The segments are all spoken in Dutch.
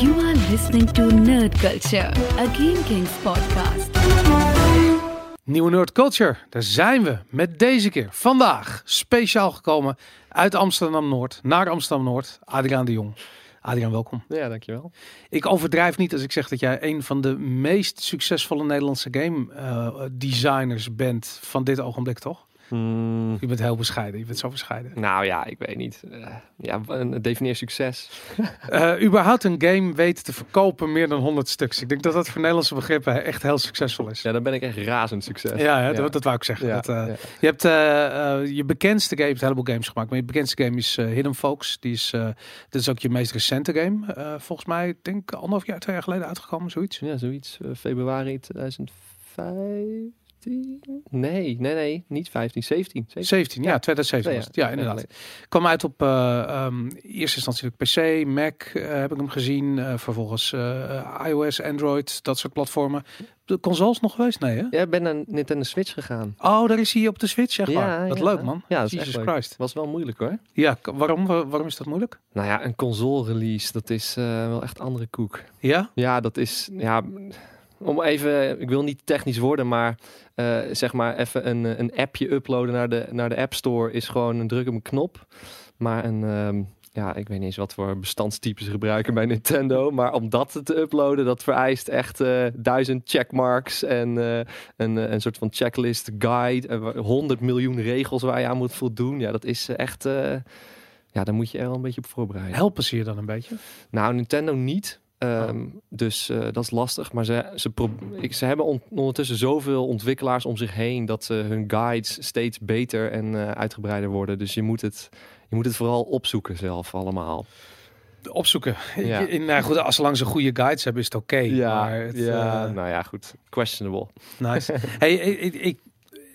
You are listening to Nerd Culture, a Game Kings podcast. Nieuwe Nerd Culture, daar zijn we met deze keer vandaag speciaal gekomen uit Amsterdam Noord naar Amsterdam Noord. Adriaan de Jong. Adriaan, welkom. Ja, dankjewel. Ik overdrijf niet als ik zeg dat jij een van de meest succesvolle Nederlandse game eh, designers bent van dit ogenblik, toch? Hmm. Je bent heel bescheiden. Je bent zo bescheiden. Nou ja, ik weet niet. Uh, ja, defineer succes. uh, überhaupt een game weten te verkopen meer dan 100 stuks. Ik denk dat dat voor Nederlandse begrippen echt heel succesvol is. Ja, dan ben ik echt razend succes. Ja. Dat, wou ik zeggen. Dat. Eh, je hebt je bekendste game, je hebt heleboel games gemaakt. Maar je bekendste game is Hidden Folks. Die is, dat is ook je meest recente game. volgens mij, denk anderhalf jaar, twee jaar geleden uitgekomen, zoiets. Ja, zoiets. februari 2005. Nee, nee, nee, niet 15, 17. 17, 17 ja, ja, 2017 was het. Ja, inderdaad. Kwam uit op eh, ehm, eerste instantie PC, Mac eh, heb ik hem gezien. Eh, vervolgens iOS, Android, dat soort platformen. De consoles nog geweest? Nee, hè? Ja, ik ben naar Nintendo Switch gegaan. Oh, daar is hij op de Switch, echt ja. Dat ja, leuk, man. Ja, dat Jesus Christ. Was wel moeilijk, hoor. Ja, waarom, waarom is dat moeilijk? Nou ja, een console release, dat is wel echt andere koek. Ja? Ja, dat is... Ja, om even, ik wil niet technisch worden, maar eh, zeg maar even een, eh, een appje uploaden naar de, naar de App Store is gewoon een druk op een knop. Maar een, ehm, ja, ik weet niet eens wat voor bestandstypes ze gebruiken bij Nintendo, maar om dat te uploaden, dat vereist echt eh, duizend checkmarks en een, een soort van checklist guide, en wa- 100 miljoen regels waar je aan moet voldoen. Ja, dat is echt, ja, daar moet je er wel een beetje op voorbereiden. Helpen ze je dan een beetje? Nou, Nintendo niet. Ehm, Dus eh, dat is lastig. Maar ze, ze, ik, ze hebben on- ondertussen zoveel ontwikkelaars om zich heen dat ze hun guides steeds beter en eh, uitgebreider worden. Dus je moet, het, je moet het vooral opzoeken zelf allemaal. Opzoeken. Ja. In, nou goed, als ze goede guides hebben, is het oké. maar het, ja eh, nou ja, goed. Questionable. nice. hey, ik,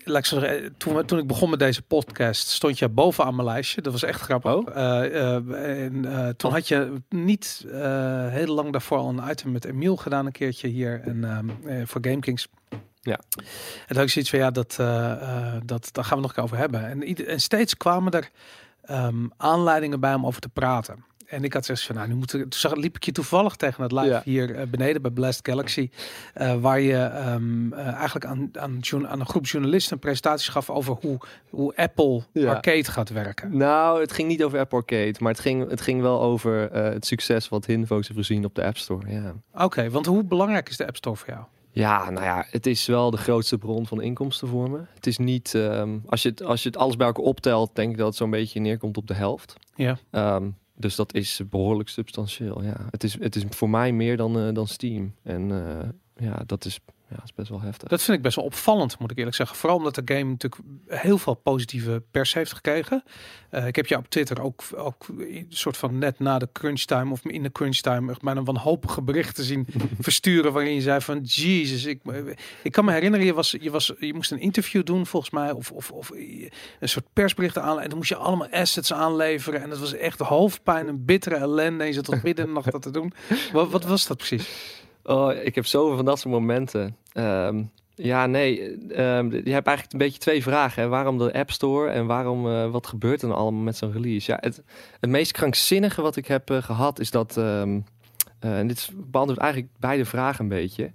laat ik zo zeggen, eh, toen, ik begon met deze podcast, stond je bovenaan mijn lijstje. Dat was echt grappig. Oh. Eh, eh, en, toen had je niet heel lang daarvoor al een item met Emiel gedaan, een keertje hier en, ehm, eh, voor GameKings. Ja. En toen had ik zoiets van, ja, dat, dat, daar gaan we nog over hebben. En steeds kwamen er ehm, aanleidingen bij om over te praten. En ik had zoiets van, nou, nu moeten, toen zag, liep ik je toevallig tegen het live Ja. hier eh, beneden bij Blast Galaxy. eh, waar je ehm, eh, eigenlijk aan, aan, aan een groep journalisten een presentatie gaf over hoe, hoe Apple Ja. Arcade gaat werken. Nou, het ging niet over Apple Arcade, maar het ging, het ging wel over het succes wat Hinvox heeft gezien op de App Store. Ja. Oké, want hoe belangrijk is de App Store voor jou? Ja, nou ja, het is wel de grootste bron van inkomsten voor me. Het is niet, ehm, als, je het, als je het alles bij elkaar optelt, denk ik dat het zo'n beetje neerkomt op de helft. Ja. Ehm, dus dat is behoorlijk substantieel. Ja. Het, is, het is voor mij meer dan, eh, dan Steam. En eh, ja, dat is, ja, dat is best wel heftig. Dat vind ik best wel opvallend, moet ik eerlijk zeggen. Vooral omdat de game natuurlijk heel veel positieve pers heeft gekregen. Eh, ik heb je op Twitter ook, ook een soort van net na de crunch time of in de crunch time echt bijna wanhopige berichten zien versturen waarin je zei van Jezus, ik, ik kan me herinneren, je, was, je, was, je moest een interview doen volgens mij of, of, of een soort persberichten aan en dan moest je allemaal assets aanleveren en dat was echt hoofdpijn en bittere ellende en je zat tot midden in de nacht dat te doen. Wat, wat was dat precies? Oh, ik heb zoveel van dat soort momenten. Ehm, ja, nee. ehm, je hebt eigenlijk een beetje twee vragen. Hè. Waarom de App Store en waarom, eh, wat gebeurt er dan allemaal met zo'n release? Ja, het, het meest krankzinnige wat ik heb eh, gehad is dat... ehm, eh, en dit beantwoordt eigenlijk beide vragen een beetje.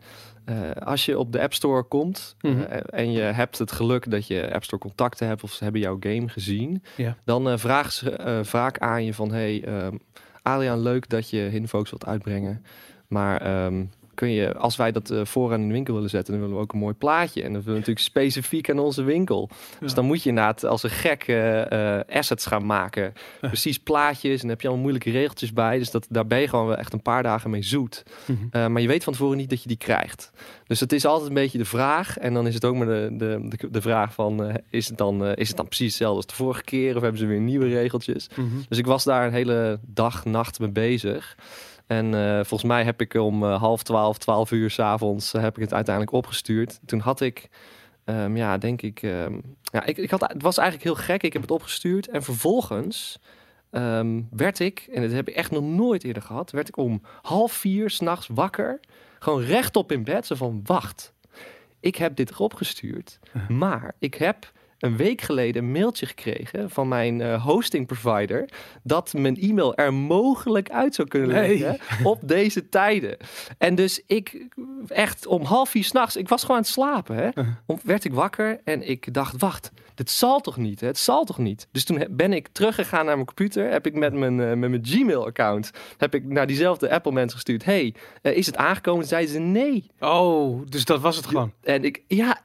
Als je op de App Store komt Mhm. en je hebt het geluk dat je App Store contacten hebt of ze hebben jouw game gezien, dan vragen ze vaak aan je van hey, Adriaan, leuk dat je Focus wilt uitbrengen. Maar ehm, kun je, als wij dat eh, vooraan in de winkel willen zetten, dan willen we ook een mooi plaatje. En dat willen we natuurlijk specifiek aan onze winkel. Dus dan moet je inderdaad als een gek eh, assets gaan maken. Precies plaatjes en dan heb je allemaal moeilijke regeltjes bij. Dus dat, daar ben je gewoon wel echt een paar dagen mee zoet. Mhm. Maar je weet van tevoren niet dat je die krijgt. Dus het is altijd een beetje de vraag. En dan is het ook maar de, de, de, vraag van... is, het dan, is het dan precies hetzelfde als de vorige keer? Of hebben ze weer nieuwe regeltjes? Mhm. Dus ik was daar een hele dag, nacht mee bezig. En eh, volgens mij heb ik om eh, half twaalf, twaalf uur s'avonds... avonds heb ik het uiteindelijk opgestuurd. Toen had ik... ehm, ja, denk ik... ehm, ja, ik, ik had, het was eigenlijk heel gek. Ik heb het opgestuurd. En vervolgens ehm, werd ik... En dat heb ik echt nog nooit eerder gehad. Werd ik om half vier s'nachts wakker. Gewoon rechtop in bed. Zo van, wacht. Ik heb dit erop gestuurd. Maar ik heb een week geleden een mailtje gekregen van mijn eh, hosting provider dat mijn e-mail er mogelijk uit zou kunnen Nee. liggen op deze tijden. En dus ik echt om half vier s'nachts, ik was gewoon aan het slapen, hè, om, werd ik wakker en ik dacht, wacht, dit zal toch niet, hè? het zal toch niet. Dus toen ben ik teruggegaan naar mijn computer, heb ik met mijn, eh, met mijn Gmail-account, heb ik naar diezelfde Apple mensen gestuurd, hey, eh, is het aangekomen? Zeiden ze nee. Oh, dus dat was het gewoon. En ik, ja,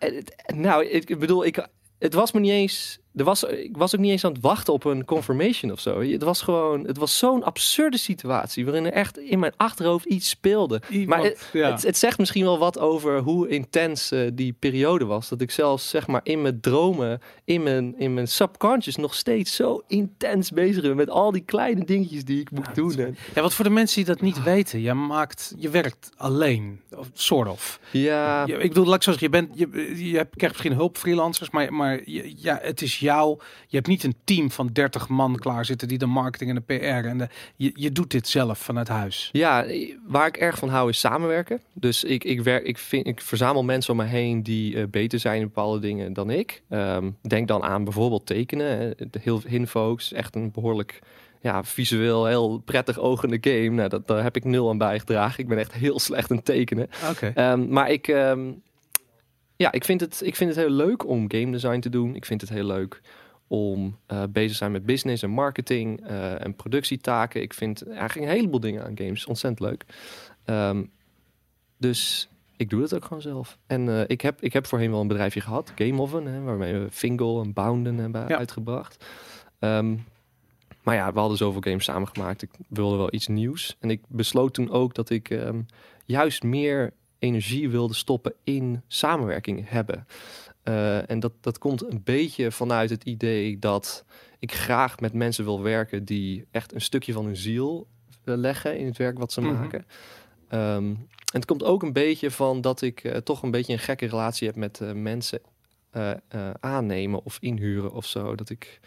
nou, ik bedoel, ik, het was me niet eens, er was, ik was ook niet eens aan het wachten op een confirmation of zo. Het was gewoon, het was zo'n absurde situatie waarin er echt in mijn achterhoofd iets speelde. Iemand, maar het, ja. het, het zegt misschien wel wat over hoe intens eh, die periode was. Dat ik zelfs, zeg maar, in mijn dromen, in mijn, in mijn subconscious nog steeds zo intens bezig ben met al die kleine dingetjes die ik moet doen. En, Ja, wat voor de mensen die dat niet weten, je maakt, je werkt alleen, of sort of. ja, Je- ik bedoel, laat ik zo zeggen, je bent, je, je hebt, krijgt misschien hulp freelancers, maar, maar je- ja, het is jou. Je hebt niet een team van 30 man klaar zitten die de marketing en de PR en de, je, je doet dit zelf vanuit huis. Ja, waar ik erg van hou is samenwerken. Dus ik, ik, werk, ik, vind, ik verzamel mensen om me heen die eh, beter zijn in bepaalde dingen dan ik. Ehm, denk dan aan bijvoorbeeld tekenen. heel Hinfolks, echt een behoorlijk ja, visueel heel prettig ogende game. Nou, dat, daar heb ik nul aan bijgedragen. Ik ben echt heel slecht in tekenen. Oké. Ehm, maar ik, ehm, ja, ik, vind het, ik vind het heel leuk om game design te doen. Ik vind het heel leuk om eh, bezig te zijn met business en marketing eh, en productietaken. Ik vind eigenlijk een heleboel dingen aan games ontzettend leuk. Ehm, dus ik doe het ook gewoon zelf. En eh, ik, heb, ik heb voorheen wel een bedrijfje gehad, Gameoven, hè, waarmee we Fingal en Bounden hebben Ja. uitgebracht. Ehm, maar ja, we hadden zoveel games samengemaakt. Ik wilde wel iets nieuws. En ik besloot toen ook dat ik ehm, juist meer energie wilde stoppen in samenwerking hebben. Eh, en dat, dat komt een beetje vanuit het idee dat ik graag met mensen wil werken die echt een stukje van hun ziel leggen in het werk wat ze Mhm. maken. Ehm, en het komt ook een beetje van dat ik eh, toch een beetje een gekke relatie heb met eh, mensen aannemen of inhuren of zo. Dat ik,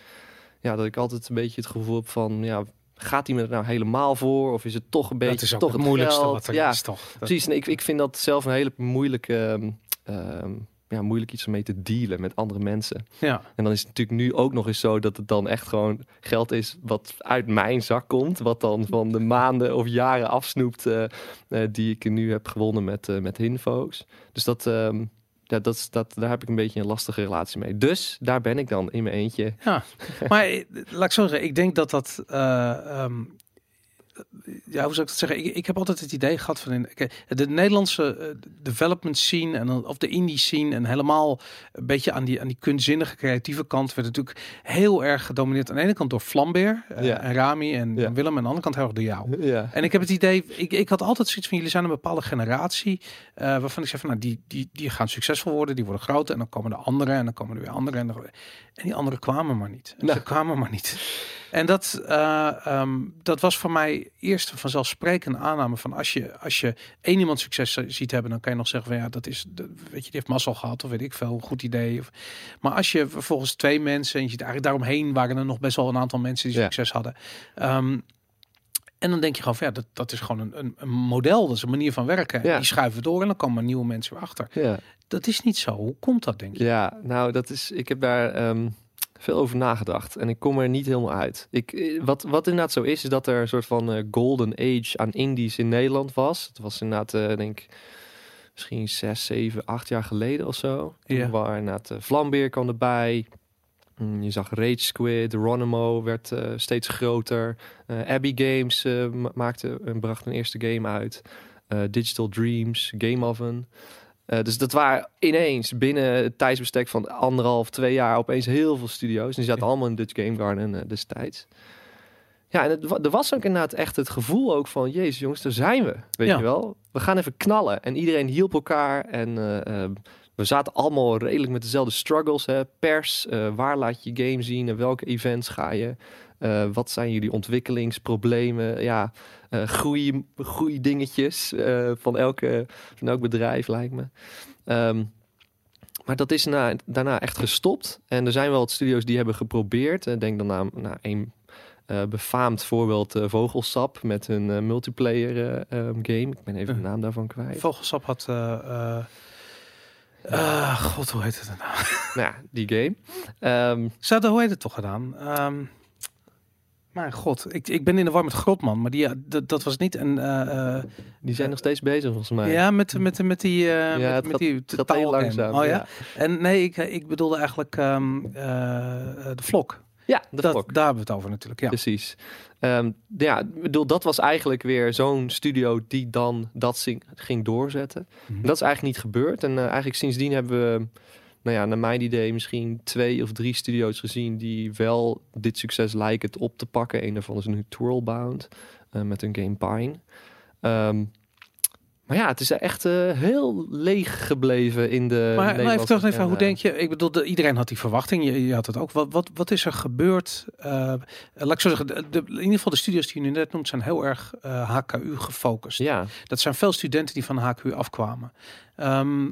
ja, dat ik altijd een beetje het gevoel heb van, ja, gaat iemand er nou helemaal voor? Of is het toch een beetje dat is ook toch het moeilijkste geld? wat er ja, is, toch? Dat- Precies, en ik, ik vind dat zelf een hele moeilijke, ehm, ehm, ja, moeilijk iets om mee te dealen met andere mensen. Ja. En dan is het natuurlijk nu ook nog eens zo dat het dan echt gewoon geld is wat uit mijn zak komt. Wat dan van de maanden of jaren afsnoept eh, eh, die ik nu heb gewonnen met, eh met Hinfo's. Dus dat, ehm, ja, dat, is- dat, daar heb ik een beetje een lastige relatie mee. Dus daar ben ik dan in mijn eentje. Ja, maar eh, laat ik zo zeggen, ik denk dat dat. eh, ehm, ja, hoe zou ik dat zeggen? Ik, ik heb altijd het idee gehad van in, de Nederlandse eh, development scene en dan- of de indie scene en helemaal een beetje aan die, aan die kunstzinnige creatieve kant werd natuurlijk heel erg gedomineerd aan de ene kant door Flambeer eh, Ja. en Rami en, Ja. en Willem en aan de andere kant heel erg door jou. Ja. En ik heb het idee, ik, ik had altijd zoiets van jullie zijn een bepaalde generatie eh, waarvan ik zeg van nou die, die, die gaan succesvol worden, die worden groot en dan komen de anderen en dan komen er weer anderen en, dan- en die anderen kwamen maar niet. En Nou. Ze kwamen maar niet. En dat, eh, ehm, dat was voor mij eerst een vanzelfsprekende aanname van als je, als je één iemand succes ziet hebben, dan kan je nog zeggen van ja, dat is, weet je, die heeft mazzel gehad of weet ik veel, een goed idee. Of, maar als je vervolgens twee mensen en je ziet eigenlijk daaromheen waren er nog best wel een aantal mensen die Ja. succes hadden. Ehm, en dan denk je gewoon van ja, dat, dat is gewoon een, een, een model, dat is een manier van werken. Ja. Die schuiven door en dan komen nieuwe mensen weer achter. Ja. Dat is niet zo. Hoe komt dat, denk je? Ja, nou, dat is. Ik heb daar ehm, veel over nagedacht en ik kom er niet helemaal uit. Ik, eh, wat, wat inderdaad zo is, is dat er een soort van eh, golden age aan indies in Nederland was. Het was inderdaad, eh, denk ik, misschien zes, zeven, acht jaar geleden of zo. Ja. waar inderdaad uh, Vlambeer kwam erbij. Mm, Je zag Rage Squid, Ronimo werd steeds groter. Abbey Games ma- maakte en bracht een eerste game uit. Digital Dreams, Game Oven. Eh, dus dat waren ineens binnen het tijdsbestek van anderhalf, twee jaar opeens heel veel studio's. En die zaten allemaal in Dutch Game Garden eh, destijds. Ja, en het, er was ook inderdaad echt het gevoel ook van... Jezus jongens, daar zijn we, weet Ja. je wel. We gaan even knallen. En iedereen hielp elkaar. En eh, we zaten allemaal redelijk met dezelfde struggles. Hè? Pers, waar laat je game zien? En welke events ga je? Wat zijn jullie ontwikkelingsproblemen? Ja, eh groei, groei dingetjes eh, van, elke, van elk bedrijf, lijkt me. Ehm, maar dat is na, daarna echt gestopt. En er zijn wel wat studio's die hebben geprobeerd. Eh, denk dan aan nou, een eh, befaamd voorbeeld Vogelsap met hun eh, multiplayer eh, ehm, game. Ik ben even de naam daarvan kwijt. Vogelsap had... god, hoe heet het nou? Nou ja, die game. Ehm, Ze hadden, hoe heet het toch gedaan? Mijn god, ik, ik ben in de war met Grotman, maar die, ja, dat, dat was niet een... eh, eh, die zijn nog steeds bezig volgens mij. ja, met, met, met die... eh Ja, met, het met gaat- die gaat heel langzaam. Oh ja? En nee, ik, ik bedoelde eigenlijk ehm, eh, de vlog. Ja, de dat, vlog. Daar hebben we het over natuurlijk, ja. Precies. Ehm, ja, bedoel, dat was eigenlijk weer zo'n studio die dan dat ging doorzetten. Mhm. Dat is eigenlijk niet gebeurd. En eigenlijk sindsdien hebben we, nou ja, naar mijn idee, misschien twee of drie studio's gezien die wel dit succes lijken het op te pakken. Een daarvan is nu Twirlbound eh met een game Pine. Ehm, maar ja, het is echt eh, heel leeg gebleven in de. Maar, maar even terug even, hoe scène. denk je? Ik bedoel, de, iedereen had die verwachting. Je, je had het ook. Wat, wat, wat is er gebeurd? Eh, laat ik zo zeggen, de, de- in ieder geval de studios die je nu net noemt zijn heel erg HKU gefocust. Ja, Dat zijn veel studenten die van HKU afkwamen. Ehm,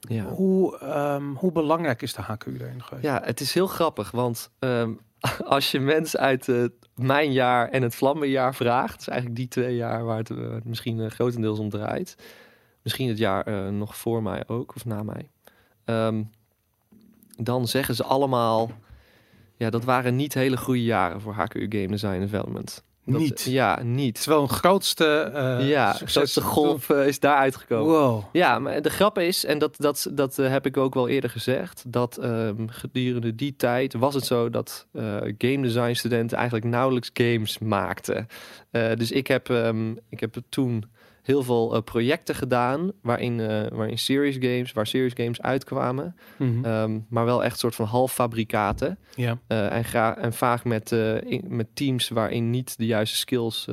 ja. hoe, ehm, hoe belangrijk is de HKU daarin geweest? Ja, het is heel grappig, want ehm, als je mensen uit mijn jaar en het Vlammenjaar vraagt, dus eigenlijk die twee jaar waar het eh, misschien eh, grotendeels om draait, misschien het jaar eh, nog voor mij ook of na mij, ehm, dan zeggen ze allemaal, ja, dat waren niet hele goede jaren voor HKU Game Design Development. Dat- Niet. Ja, niet. Terwijl een grootste eh ja, grootste golf eh, is daar uitgekomen. Wow. Ja, maar de grap is, en dat, dat, dat eh, heb ik ook wel eerder gezegd, dat ehm, gedurende die tijd was het zo dat game design studenten eigenlijk nauwelijks games maakten. Dus ik heb, ehm, ik heb toen heel veel eh, projecten gedaan waarin, eh, waarin series games, waar series games uitkwamen, Mhm. ehm, maar wel echt soort van halffabrikaten. ja. Eh, en, gra- en vaak met, in- met teams waarin niet de juiste skills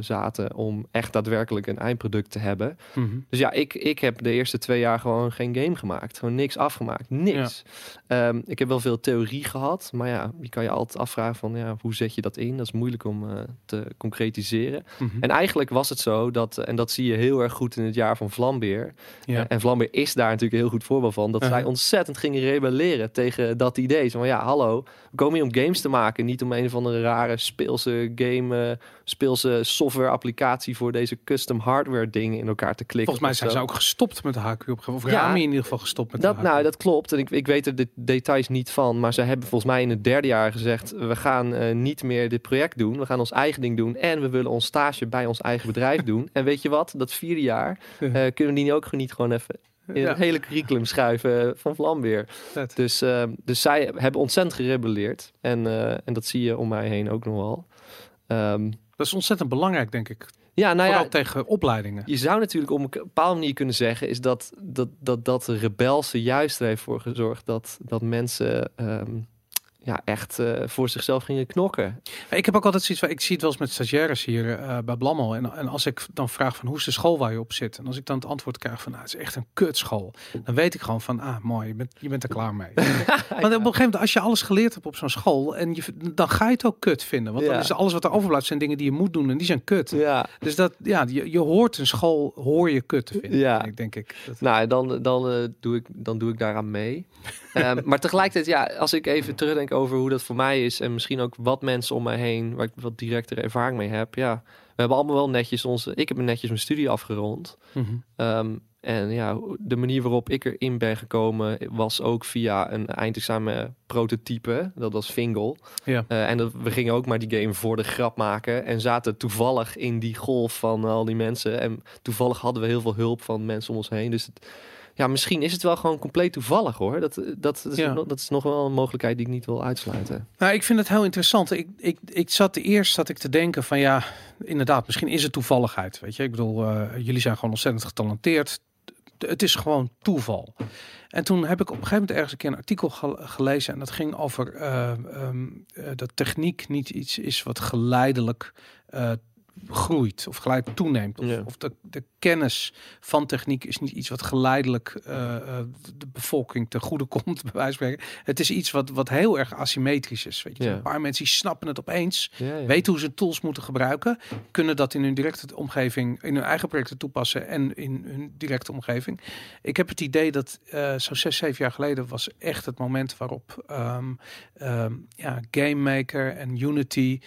zaten om echt daadwerkelijk een eindproduct te hebben. Mhm. Dus ja, ik, ik heb de eerste twee jaar gewoon geen game gemaakt. Gewoon niks afgemaakt. Niks. Ehm, ik heb wel veel theorie gehad. Maar ja, je kan je altijd afvragen van ja, hoe zet je dat in? Dat is moeilijk om te concretiseren. Mhm. En eigenlijk was het zo dat, en dat zie je heel erg goed in het jaar van Vlambeer. ja. En Vlambeer is daar natuurlijk een heel goed voorbeeld van. Dat Uh-huh. zij ontzettend gingen rebelleren tegen dat idee. Zo van ja, hallo, we komen hier om games te maken. Niet om een of andere rare speelse game, eh, speelse software applicatie voor deze custom hardware dingen in elkaar te klikken. Volgens mij zijn ze ook gestopt met de HKU op een gegeven moment. Of Ja. Rami in ieder geval gestopt met Dat, de nou, dat klopt. En ik, ik weet er de details niet van. Maar ze hebben volgens mij in het derde jaar gezegd... we gaan eh, niet meer dit project doen. We gaan ons eigen ding doen. En we willen ons stage bij ons eigen bedrijf doen. En weet je wat? Dat vierde jaar eh, kunnen we die ook niet gewoon even... in Ja. het hele curriculum schuiven eh, van Vlambeer. Vet. Dus, dus zij hebben ontzettend gerebelleerd. En, en dat zie je om mij heen ook nog wel. Dat is ontzettend belangrijk, denk ik. ja, nou Vooral ja, tegen opleidingen. je zou natuurlijk op een bepaalde manier kunnen zeggen, is dat dat, dat, dat de rebelse juist er heeft voor gezorgd dat, dat mensen ehm, ja, echt eh, voor zichzelf gingen knokken. Ja, Ik heb ook altijd zoiets ik zie het wel eens met stagiaires hier eh, bij Blammel. En, en als ik dan vraag van hoe is de school waar je op zit? En als ik dan het antwoord krijg van, nou, het is echt een kutschool. Dan weet ik gewoon van, ah, mooi, je bent, je bent er klaar mee. Want op een gegeven moment, als je alles geleerd hebt op zo'n school, en je, dan ga je het ook kut vinden. Want dan Ja. is alles wat er overblijft zijn dingen die je moet doen en die zijn kut. Ja, Dus dat, ja, je, je hoort een school, hoor je kut te vinden. Ja. Ik denk ik. Dat, nou dan, dan, eh, doe ik, dan doe ik daaraan mee. Ehm, maar tegelijkertijd, ja, als ik even terugdenk over hoe dat voor mij is en misschien ook wat mensen om mij heen, waar ik wat directere ervaring mee heb, ja, we hebben allemaal wel netjes onze, ik heb netjes mijn studie afgerond. Mhm. Ehm, en ja, de manier waarop ik erin ben gekomen was ook via een eindexamen prototype. Dat was Fingal. Ja. Eh, en dat, we gingen ook maar die game voor de grap maken. En zaten toevallig in die golf van al die mensen. En toevallig hadden we heel veel hulp van mensen om ons heen. Dus het, ja, misschien is het wel gewoon compleet toevallig hoor. Dat, dat, dat, is, Ja. nog, dat is nog wel een mogelijkheid die ik niet wil uitsluiten. Nou, ik vind het heel interessant. Ik, ik, ik zat eerst zat ik te denken van ja, inderdaad, misschien is het toevalligheid. Weet je, ik bedoel, eh, jullie zijn gewoon ontzettend getalenteerd. Het is gewoon toeval. En toen heb ik op een gegeven moment ergens een keer een artikel ge- gelezen en dat ging over eh, ehm, eh, dat techniek niet iets is wat geleidelijk eh, groeit of geleidelijk toeneemt. Of, Ja. of de, de kennis van techniek is niet iets wat geleidelijk eh, eh, de bevolking ten goede komt, bij wijze van spreken. Het is iets wat, wat heel erg asymmetrisch is. Weet je. Ja. Een paar mensen die snappen het opeens, Ja, weten hoe ze tools moeten gebruiken, kunnen dat in hun directe omgeving, in hun eigen projecten toepassen en in hun directe omgeving. Ik heb het idee dat eh zo'n zes, zeven jaar geleden was echt het moment waarop ehm, ehm, ja, Game Maker en Unity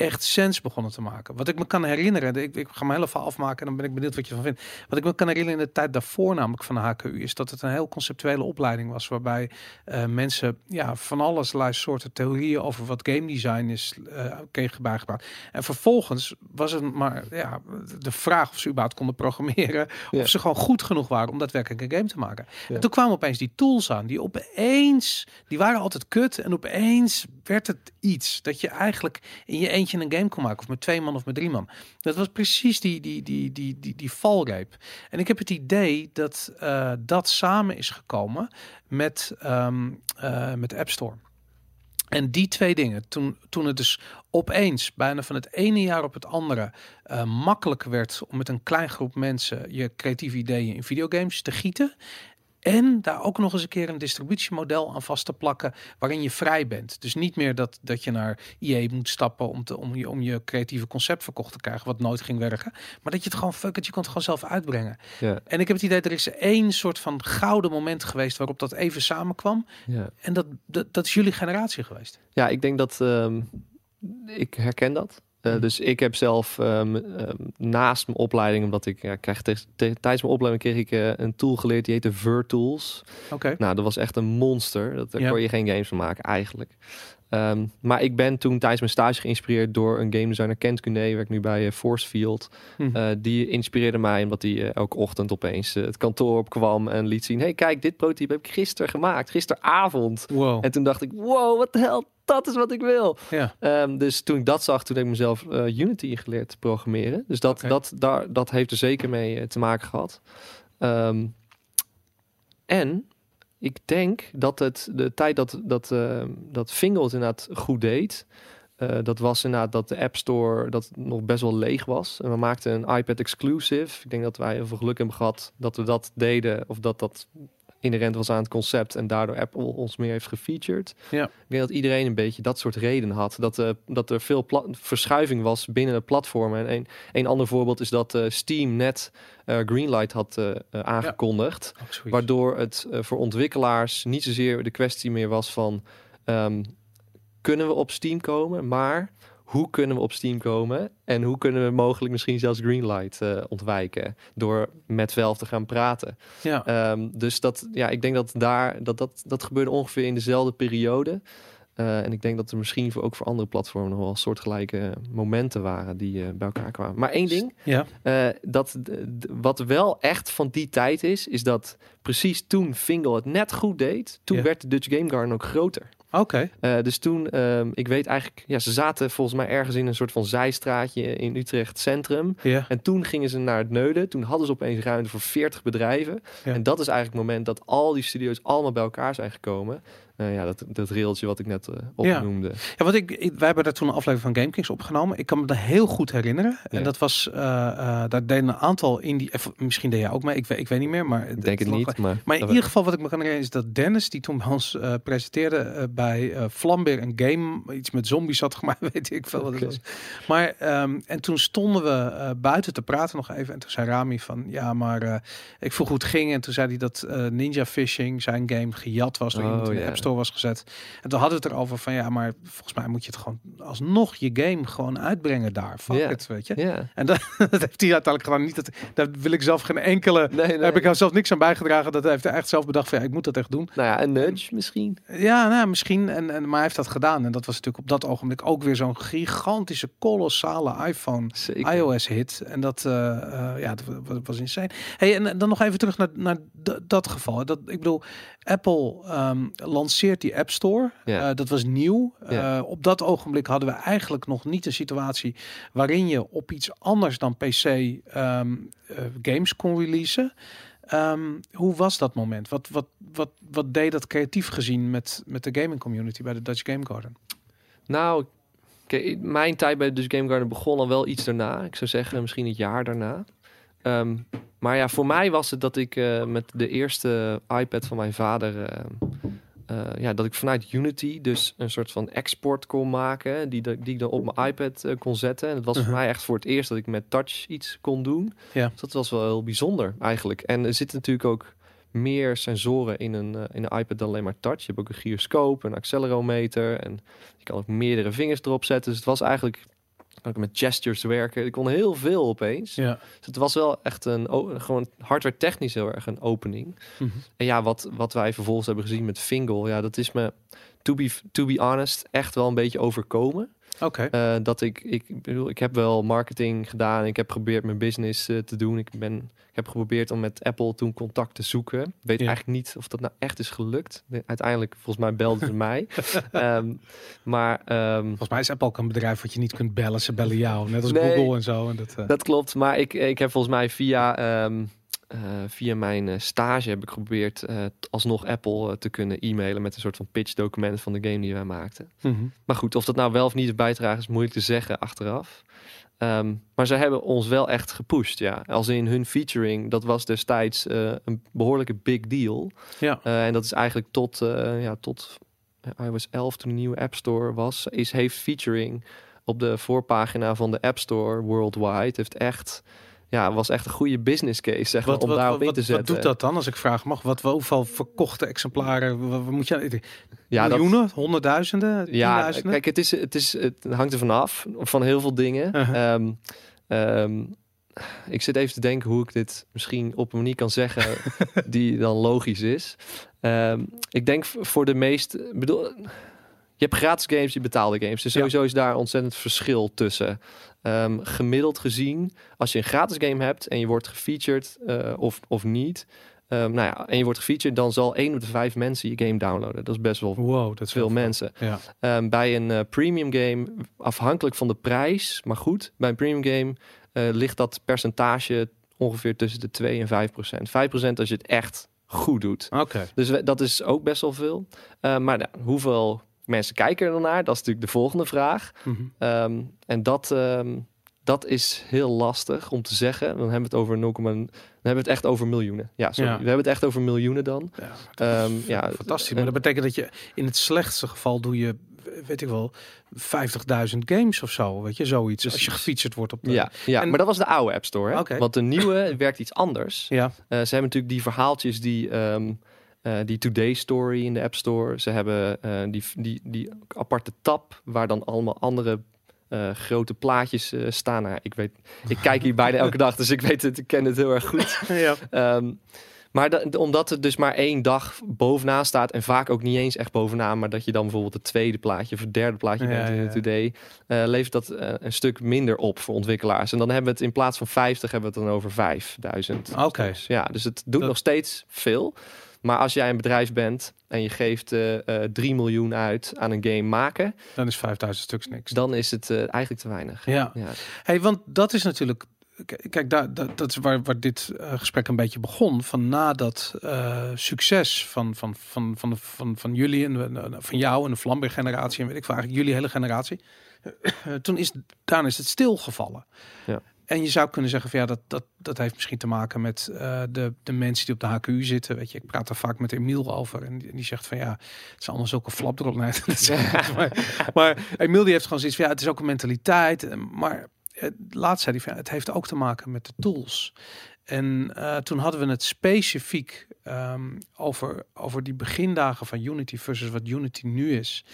echt sens begonnen te maken. Wat ik me kan herinneren, ik, ik ga me heel even afmaken en dan ben ik benieuwd wat je van vindt. Wat ik me kan herinneren in de tijd daarvoor namelijk van de HKU is dat het een heel conceptuele opleiding was waarbij eh, mensen ja, van alles soorten theorieën over wat game design is uh, kregen bijgebracht. En vervolgens was het maar ja, de vraag of ze überhaupt konden programmeren of ze gewoon goed genoeg waren om daadwerkelijk een game te maken. En toen kwamen opeens die tools aan die opeens, die waren altijd kut en opeens werd het iets dat je eigenlijk in je eentje een game kon maken of met twee man of met drie man. Dat was precies die, die, die, die, die, die valreep. En ik heb het idee dat uh, dat samen is gekomen met, um, uh, met App Store. En die twee dingen, toen, toen het dus opeens, bijna van het ene jaar op het andere, uh, makkelijker werd om met een klein groep mensen je creatieve ideeën in videogames te gieten. En daar ook nog eens een keer een distributiemodel aan vast te plakken waarin je vrij bent. Dus niet meer dat, dat je naar IE moet stappen om, te, om, je, om je creatieve concept verkocht te krijgen, wat nooit ging werken. Maar dat je het gewoon fuck it, je kon het gewoon zelf uitbrengen. Ja. En ik heb het idee, er is één soort van gouden moment geweest waarop dat even samenkwam. Ja, En dat, dat, dat is jullie generatie geweest. ja ik denk dat ehm, ik herken dat. Uh, Mhm. dus ik heb zelf um, um, naast mijn opleiding, omdat ik ja, krijg te, te, tijdens mijn opleiding kreeg ik uh, een tool geleerd die heette Vertools. Oké. Nou, dat was echt een monster. Dat, daar Ja. kon je geen games van maken eigenlijk. Um, maar ik ben toen tijdens mijn stage geïnspireerd door een game designer Kent Cuné, werkt nu bij uh, Forcefield. Hm. Uh, die inspireerde mij omdat hij uh, elke ochtend opeens het kantoor opkwam en liet zien: hey, kijk, dit prototype heb ik gisteren gemaakt, gisteravond. Wow. En toen dacht ik: wow, wat de hel, dat is wat ik wil. Ja. Um, dus toen ik dat zag, toen heb ik mezelf uh, Unity geleerd te programmeren. Dus dat, dat, daar, dat heeft er zeker mee uh, te maken gehad. Um, en ik denk dat het de tijd dat, dat, uh, dat Fingal het inderdaad goed deed. Uh, dat was inderdaad dat de App Store dat nog best wel leeg was. En we maakten een iPad exclusive. Ik denk dat wij heel veel geluk hebben gehad dat we dat deden. Of dat dat inherent was aan het concept en daardoor Apple ons meer heeft gefeatured. Ja. Ik denk dat iedereen een beetje dat soort redenen had. Dat, uh, dat er veel verschuiving was binnen de platformen. En een, een ander voorbeeld is dat uh, Steam net uh, Greenlight had aangekondigd. Ja. waardoor het voor ontwikkelaars niet zozeer de kwestie meer was van... Um, kunnen we op Steam komen, maar hoe kunnen we op Steam komen en hoe kunnen we mogelijk misschien zelfs Greenlight uh, ontwijken door met Valve te gaan praten. Ja. Um, dus dat, ja, ik denk dat daar dat, dat, dat gebeurde ongeveer in dezelfde periode. Uh, en ik denk dat er misschien voor, ook voor andere platformen nog wel soortgelijke momenten waren die uh, bij elkaar kwamen. Maar één ding, ja. uh, dat, wat wel echt van die tijd is, is dat precies toen Fingal het net goed deed, toen Ja. werd de Dutch Game Garden ook groter. Oké. Okay. Uh, dus toen, um, ik weet eigenlijk, ja, ze zaten volgens mij ergens in een soort van zijstraatje in Utrecht Centrum. En toen gingen ze naar het Neuden. Toen hadden ze opeens ruimte voor 40 bedrijven. En dat is eigenlijk het moment dat al die studio's allemaal bij elkaar zijn gekomen. Uh, ja, dat, dat railtje wat ik net uh, opnoemde. Ja. ja, wat ik, ik, wij hebben daar toen een aflevering van GameKings opgenomen. Ik kan me dat heel goed herinneren. Ja. En dat was, uh, daar deden een aantal in die, misschien deed jij ook mee, ik weet, ik weet niet meer. Maar ik denk het, het niet. Maar, maar in ieder geval wat ik me kan herinneren is dat Dennis, die toen uh, presenteerde bij Flambeer een game, iets met zombies had gemaakt, weet ik veel wat okay. het was. Maar, um, en toen stonden we buiten te praten nog even. En toen zei Rami van, ja, maar ik vroeg hoe het ging. En toen zei hij dat Ninja Fishing, zijn game, gejat was door oh, iemand in de yeah. App Store was gezet. En toen hadden we het erover van, ja, maar volgens mij moet je het gewoon alsnog je game gewoon uitbrengen daar. Fuck yeah. it, weet je. Yeah. En dat, dat, heeft hij uiteindelijk gedaan. Niet dat, daar wil ik zelf geen enkele, nee, nee. daar heb ik zelf niks aan bijgedragen. Dat heeft hij echt zelf bedacht van, ja, ik moet dat echt doen. Nou ja, een nudge misschien. Ja, nou, misschien. En, en, maar hij heeft dat gedaan. En dat was natuurlijk op dat ogenblik ook weer zo'n gigantische, kolossale iPhone Zeker. iOS hit. En dat, uh, uh, ja, dat was insane. Hey, en dan nog even terug naar, naar dat geval. Dat, ik bedoel, Apple um, lanceert die App Store. Ja. Uh, dat was nieuw. Ja. op dat ogenblik hadden we eigenlijk nog niet een situatie waarin je op iets anders dan PC um, games kon releasen. Um, hoe was dat moment? Wat, wat, wat, wat deed dat creatief gezien met, met de gaming community bij de Dutch Game Garden? Nou, mijn tijd bij de Dutch Game Garden begon al wel iets daarna. Ik zou zeggen misschien een jaar daarna. Um, maar ja, voor mij was het dat ik uh, met de eerste iPad van mijn vader... Uh, uh, ja, dat ik vanuit Unity dus een soort van export kon maken... die, die ik dan op mijn iPad kon zetten. En het was Uh-huh. voor mij echt voor het eerst dat ik met touch iets kon doen. Ja. Dus dat was wel heel bijzonder eigenlijk. En er zitten natuurlijk ook meer sensoren in een, uh, in een iPad dan alleen maar touch. Je hebt ook een gyroscoop, een accelerometer... en je kan ook meerdere vingers erop zetten. Dus het was eigenlijk kan ik met gestures werken. Ik kon heel veel opeens. Ja. Dus het was wel echt een gewoon hardware technisch heel erg een opening. Mhm. En ja, wat, wat wij vervolgens hebben gezien met Fingal, ja, dat is me, to be, to be honest, echt wel een beetje overkomen. Oké. Eh, dat ik, ik bedoel, ik heb wel marketing gedaan. Ik heb geprobeerd mijn business eh, te doen. Ik, ben, ik heb geprobeerd om met Apple toen contact te zoeken. Ik weet Ja. eigenlijk niet of dat nou echt is gelukt. De- Uiteindelijk, volgens mij belden ze mij. Ehm, maar ehm, Volgens mij is Apple ook een bedrijf wat je niet kunt bellen. Ze bellen jou, net als Nee. Google en zo. En dat, eh, Dat klopt, maar ik, ik heb volgens mij via, ehm, eh, via mijn eh, stage heb ik geprobeerd eh, alsnog Apple te kunnen e-mailen met een soort van pitch document van de game die wij maakten. mhm. Maar goed, of dat nou wel of niet is bijdragen is moeilijk te zeggen achteraf. Ehm, maar ze hebben ons wel echt gepusht, ja. Als in hun featuring, dat was destijds een behoorlijke big deal. Ja. En dat is eigenlijk tot, eh, ja, tot iOS 11, toen de nieuwe App Store was, is, heeft featuring op de voorpagina van de App Store worldwide. Heeft echt, ja, was echt een goede business case, zeg maar, Wat, om wat, daarop wat, in te zetten. wat doet dat dan, als ik vraag mag? Wat, hoeveel verkochte exemplaren? Wat, moet je, Ja, dat, miljoenen? Honderdduizenden? Ja, kijk, het, is, het, is, het hangt er vanaf van heel veel dingen. Uh-huh. Ehm, ehm, ik zit even te denken hoe ik dit misschien op een manier kan zeggen die dan logisch is. Ehm, ik denk voor de meest, bedoel, je hebt gratis games, je betaalde games. Dus Ja. sowieso is daar ontzettend verschil tussen. Ehm, gemiddeld gezien, als je een gratis game hebt en je wordt gefeatured eh, of, of niet, ehm, nou ja, en je wordt gefeatured, dan zal één op de vijf mensen je game downloaden. Dat is best wel wow, dat is veel mensen. Ja. Ehm, bij een eh, premium game, afhankelijk van de prijs, maar goed, bij een premium game eh, ligt dat percentage ongeveer tussen de 2 en 5 procent. 5 procent als je het echt goed doet. Oké. Dus we- dat is ook best wel veel. Maar nou, hoeveel mensen kijken er dan naar? Dat is natuurlijk de volgende vraag. Mhm. Ehm, en dat, ehm, dat is heel lastig om te zeggen. Dan hebben we het over 0, dan hebben we het echt over miljoenen. Ja, sorry. Ja. We hebben het echt over miljoenen dan. Ja, Ehm, ja, fantastisch. Maar dat betekent dat je in het slechtste geval doe je, weet ik wel, 50.000 games of zo. Weet je, zoiets. Als je gefeatured wordt op de... Ja, ja En- maar dat was de oude App Store. Hè? Want de nieuwe werkt iets anders. Ja. Eh, ze hebben natuurlijk die verhaaltjes die, eh, die Today Story in de App Store. Ze hebben eh, die, die, die aparte tab waar dan allemaal andere eh, grote plaatjes staan. Nou, ik weet, ik kijk hier bijna elke dag, dus ik weet het, ik ken het heel erg goed. ja. Ehm, maar da- omdat het dus maar één dag bovenaan staat en vaak ook niet eens echt bovenaan, maar dat je dan bijvoorbeeld het tweede plaatje of het derde plaatje Ja, bent in ja, de. Today, eh, levert dat een stuk minder op voor ontwikkelaars. En dan hebben we het in plaats van 50 hebben we het dan over 5000. Oké. Dus ja, dus het doet Dat- nog steeds veel. Maar als jij een bedrijf bent en je geeft eh eh 3 miljoen uit aan een game maken, Dan is 5000 stuks niks. dan is het eh, eigenlijk te weinig. Ja. Ja. Hey, want dat is natuurlijk. Kijk, daar, dat, dat is waar, waar dit eh, gesprek een beetje begon. Van na dat eh, succes van, van, van, van, van, van jullie en eh, van jou en de Vlambeer-generatie en weet ik veel, eigenlijk jullie hele generatie. toen is daarna is het stilgevallen. Ja. En je zou kunnen zeggen van ja, dat, dat, dat heeft misschien te maken met eh, de, de mensen die op de HQU zitten. Weet je, ik praat er vaak met Emiel over. En die, die zegt van ja, het zijn allemaal zulke flapdrol. Nee, dat is- maar, maar Emiel die heeft gewoon zoiets van ja, het is ook een mentaliteit. En- Maar eh, laatst zei hij van ja, het heeft ook te maken met de tools. En eh, toen hadden we het specifiek ehm, over, over die begindagen van Unity versus wat Unity nu is.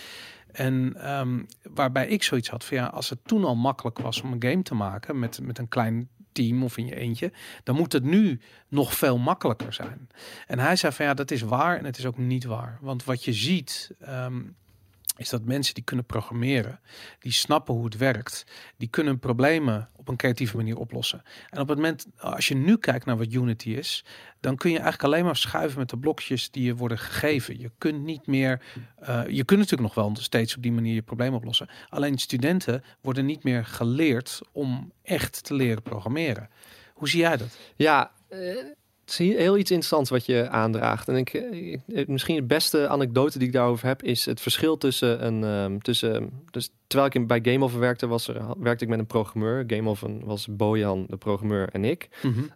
En ehm, waarbij ik zoiets had van ja, als het toen al makkelijk was om een game te maken met, met een klein team of in je eentje, dan moet het nu nog veel makkelijker zijn. En hij zei van ja, dat is waar en het is ook niet waar. Want wat je ziet, ehm, is dat mensen die kunnen programmeren, die snappen hoe het werkt, die kunnen problemen op een creatieve manier oplossen. En op het moment, als je nu kijkt naar wat Unity is, dan kun je eigenlijk alleen maar schuiven met de blokjes die je worden gegeven. Je kunt niet meer, eh, je kunt natuurlijk nog wel steeds op die manier je probleem oplossen. Alleen studenten worden niet meer geleerd om echt te leren programmeren. Hoe zie jij dat? Ja, eh, het is heel iets interessants wat je aandraagt. En ik, eh, misschien de beste anekdote die ik daarover heb, is het verschil tussen een. ehm, tussen, dus terwijl ik bij Game Over werkte, was er, werkte ik met een programmeur. Game Over was Bojan, de programmeur, en ik.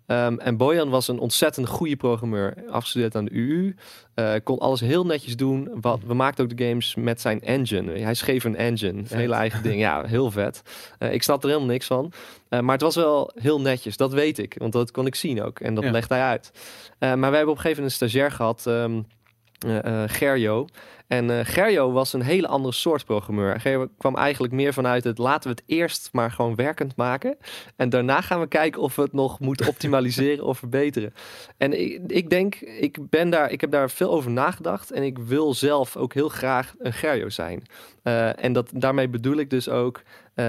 Ehm, en Bojan was een ontzettend goede programmeur. Afgestudeerd aan de UU. eh, kon alles heel netjes doen. Wat, we maakten ook de games met zijn engine. Hij schreef een engine. Een hele eigen ding. Ja, heel vet. Eh, ik snap er helemaal niks van. Maar het was wel heel netjes. Dat weet ik. Want dat kon ik zien ook. En dat Ja. legt hij uit. Eh, maar we hebben op een gegeven moment een stagiair gehad. ehm, eh, eh, Gerjo. En Gerjo was een hele andere soort programmeur. Gerjo kwam eigenlijk meer vanuit het laten we het eerst maar gewoon werkend maken. En daarna gaan we kijken of we het nog moeten optimaliseren of verbeteren. En ik, ik denk, ik ben daar, ik heb daar veel over nagedacht. En ik wil zelf ook heel graag een Gerjo zijn. En dat, daarmee bedoel ik dus ook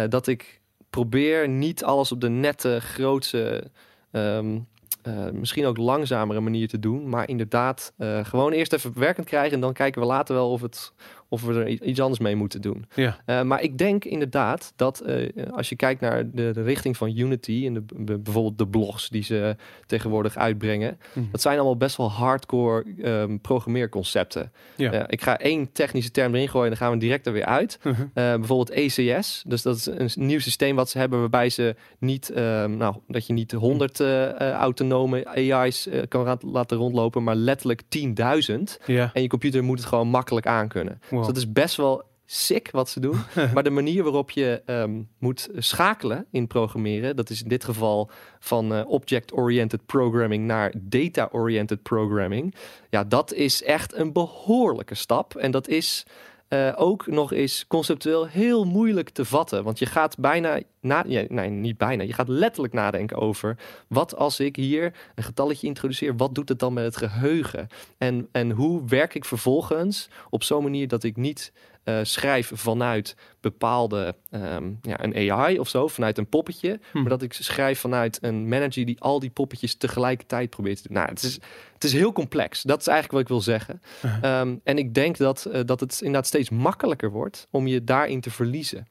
dat ik probeer niet alles op de nette, grootse. ehm, eh, misschien ook langzamere manier te doen. Maar inderdaad, eh, gewoon eerst even werkend krijgen. En dan kijken we later wel of, het, of we er iets anders mee moeten doen. Ja. Eh, maar ik denk inderdaad dat eh, als je kijkt naar de, de richting van Unity. En de, bijvoorbeeld de blogs die ze tegenwoordig uitbrengen. Mhm. Dat zijn allemaal best wel hardcore ehm, programmeerconcepten. Ja. Eh, ik ga één technische term erin gooien en dan gaan we direct er weer uit. Mhm. Bijvoorbeeld ECS. Dus dat is een nieuw systeem wat ze hebben waarbij ze niet, ehm, nou, dat je niet 100 eh, autonome AI's kan laten rondlopen, maar letterlijk 10.000. Ja. En je computer moet het gewoon makkelijk aankunnen. Wow. Dus dat is best wel sick wat ze doen. maar de manier waarop je ehm, moet schakelen in programmeren, dat is in dit geval van eh, object-oriented programming naar data-oriented programming. Ja, dat is echt een behoorlijke stap. En dat is eh, ook nog eens conceptueel heel moeilijk te vatten. Want je gaat bijna, na, nee, niet bijna, je gaat letterlijk nadenken over wat als ik hier een getalletje introduceer, wat doet het dan met het geheugen? En, en hoe werk ik vervolgens op zo'n manier dat ik niet eh, schrijf vanuit bepaalde, ehm, ja, een AI of zo, vanuit een poppetje, Hm. maar dat ik schrijf vanuit een manager die al die poppetjes tegelijkertijd probeert te doen. Nou, het is, het is heel complex. Dat is eigenlijk wat ik wil zeggen. Uh-huh. Ehm, en ik denk dat, eh, dat het inderdaad steeds makkelijker wordt om je daarin te verliezen.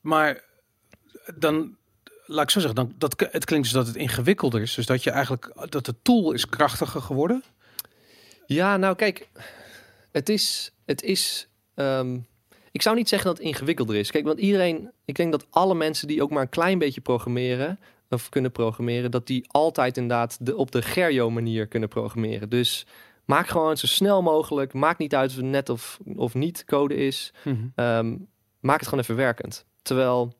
Maar dan, laat ik zo zeggen, dan, dat, het klinkt dus dat het ingewikkelder is. Dus dat je eigenlijk, dat de tool is krachtiger geworden. Ja, nou kijk, het is, het is, ehm, ik zou niet zeggen dat het ingewikkelder is. Kijk, want iedereen, ik denk dat alle mensen die ook maar een klein beetje programmeren of kunnen programmeren, dat die altijd inderdaad de, op de Gerjo manier kunnen programmeren. Dus maak gewoon zo snel mogelijk, maakt niet uit of het net of, of niet code is. Ehm, maak het gewoon even werkend. Terwijl,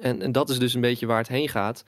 en, en dat is dus een beetje waar het heen gaat.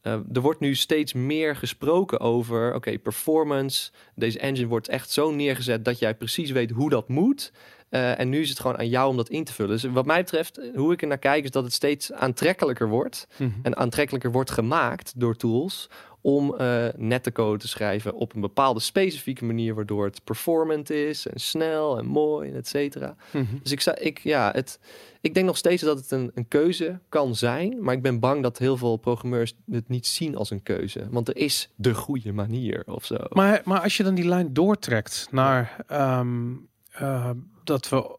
Eh, er wordt nu steeds meer gesproken over, oké, performance. Deze engine wordt echt zo neergezet dat jij precies weet hoe dat moet. Eh, en nu is het gewoon aan jou om dat in te vullen. Dus wat mij betreft, hoe ik er naar kijk, is dat het steeds aantrekkelijker wordt. Mhm. En aantrekkelijker wordt gemaakt door tools om eh nette code te schrijven op een bepaalde specifieke manier, waardoor het performant is en snel en mooi en et cetera. Mhm. Dus ik, zou, ik, ja, het, ik denk nog steeds dat het een, een keuze kan zijn. Maar ik ben bang dat heel veel programmeurs het niet zien als een keuze. Want er is de goede manier of zo. Maar, maar als je dan die lijn doortrekt naar ehm, eh, dat we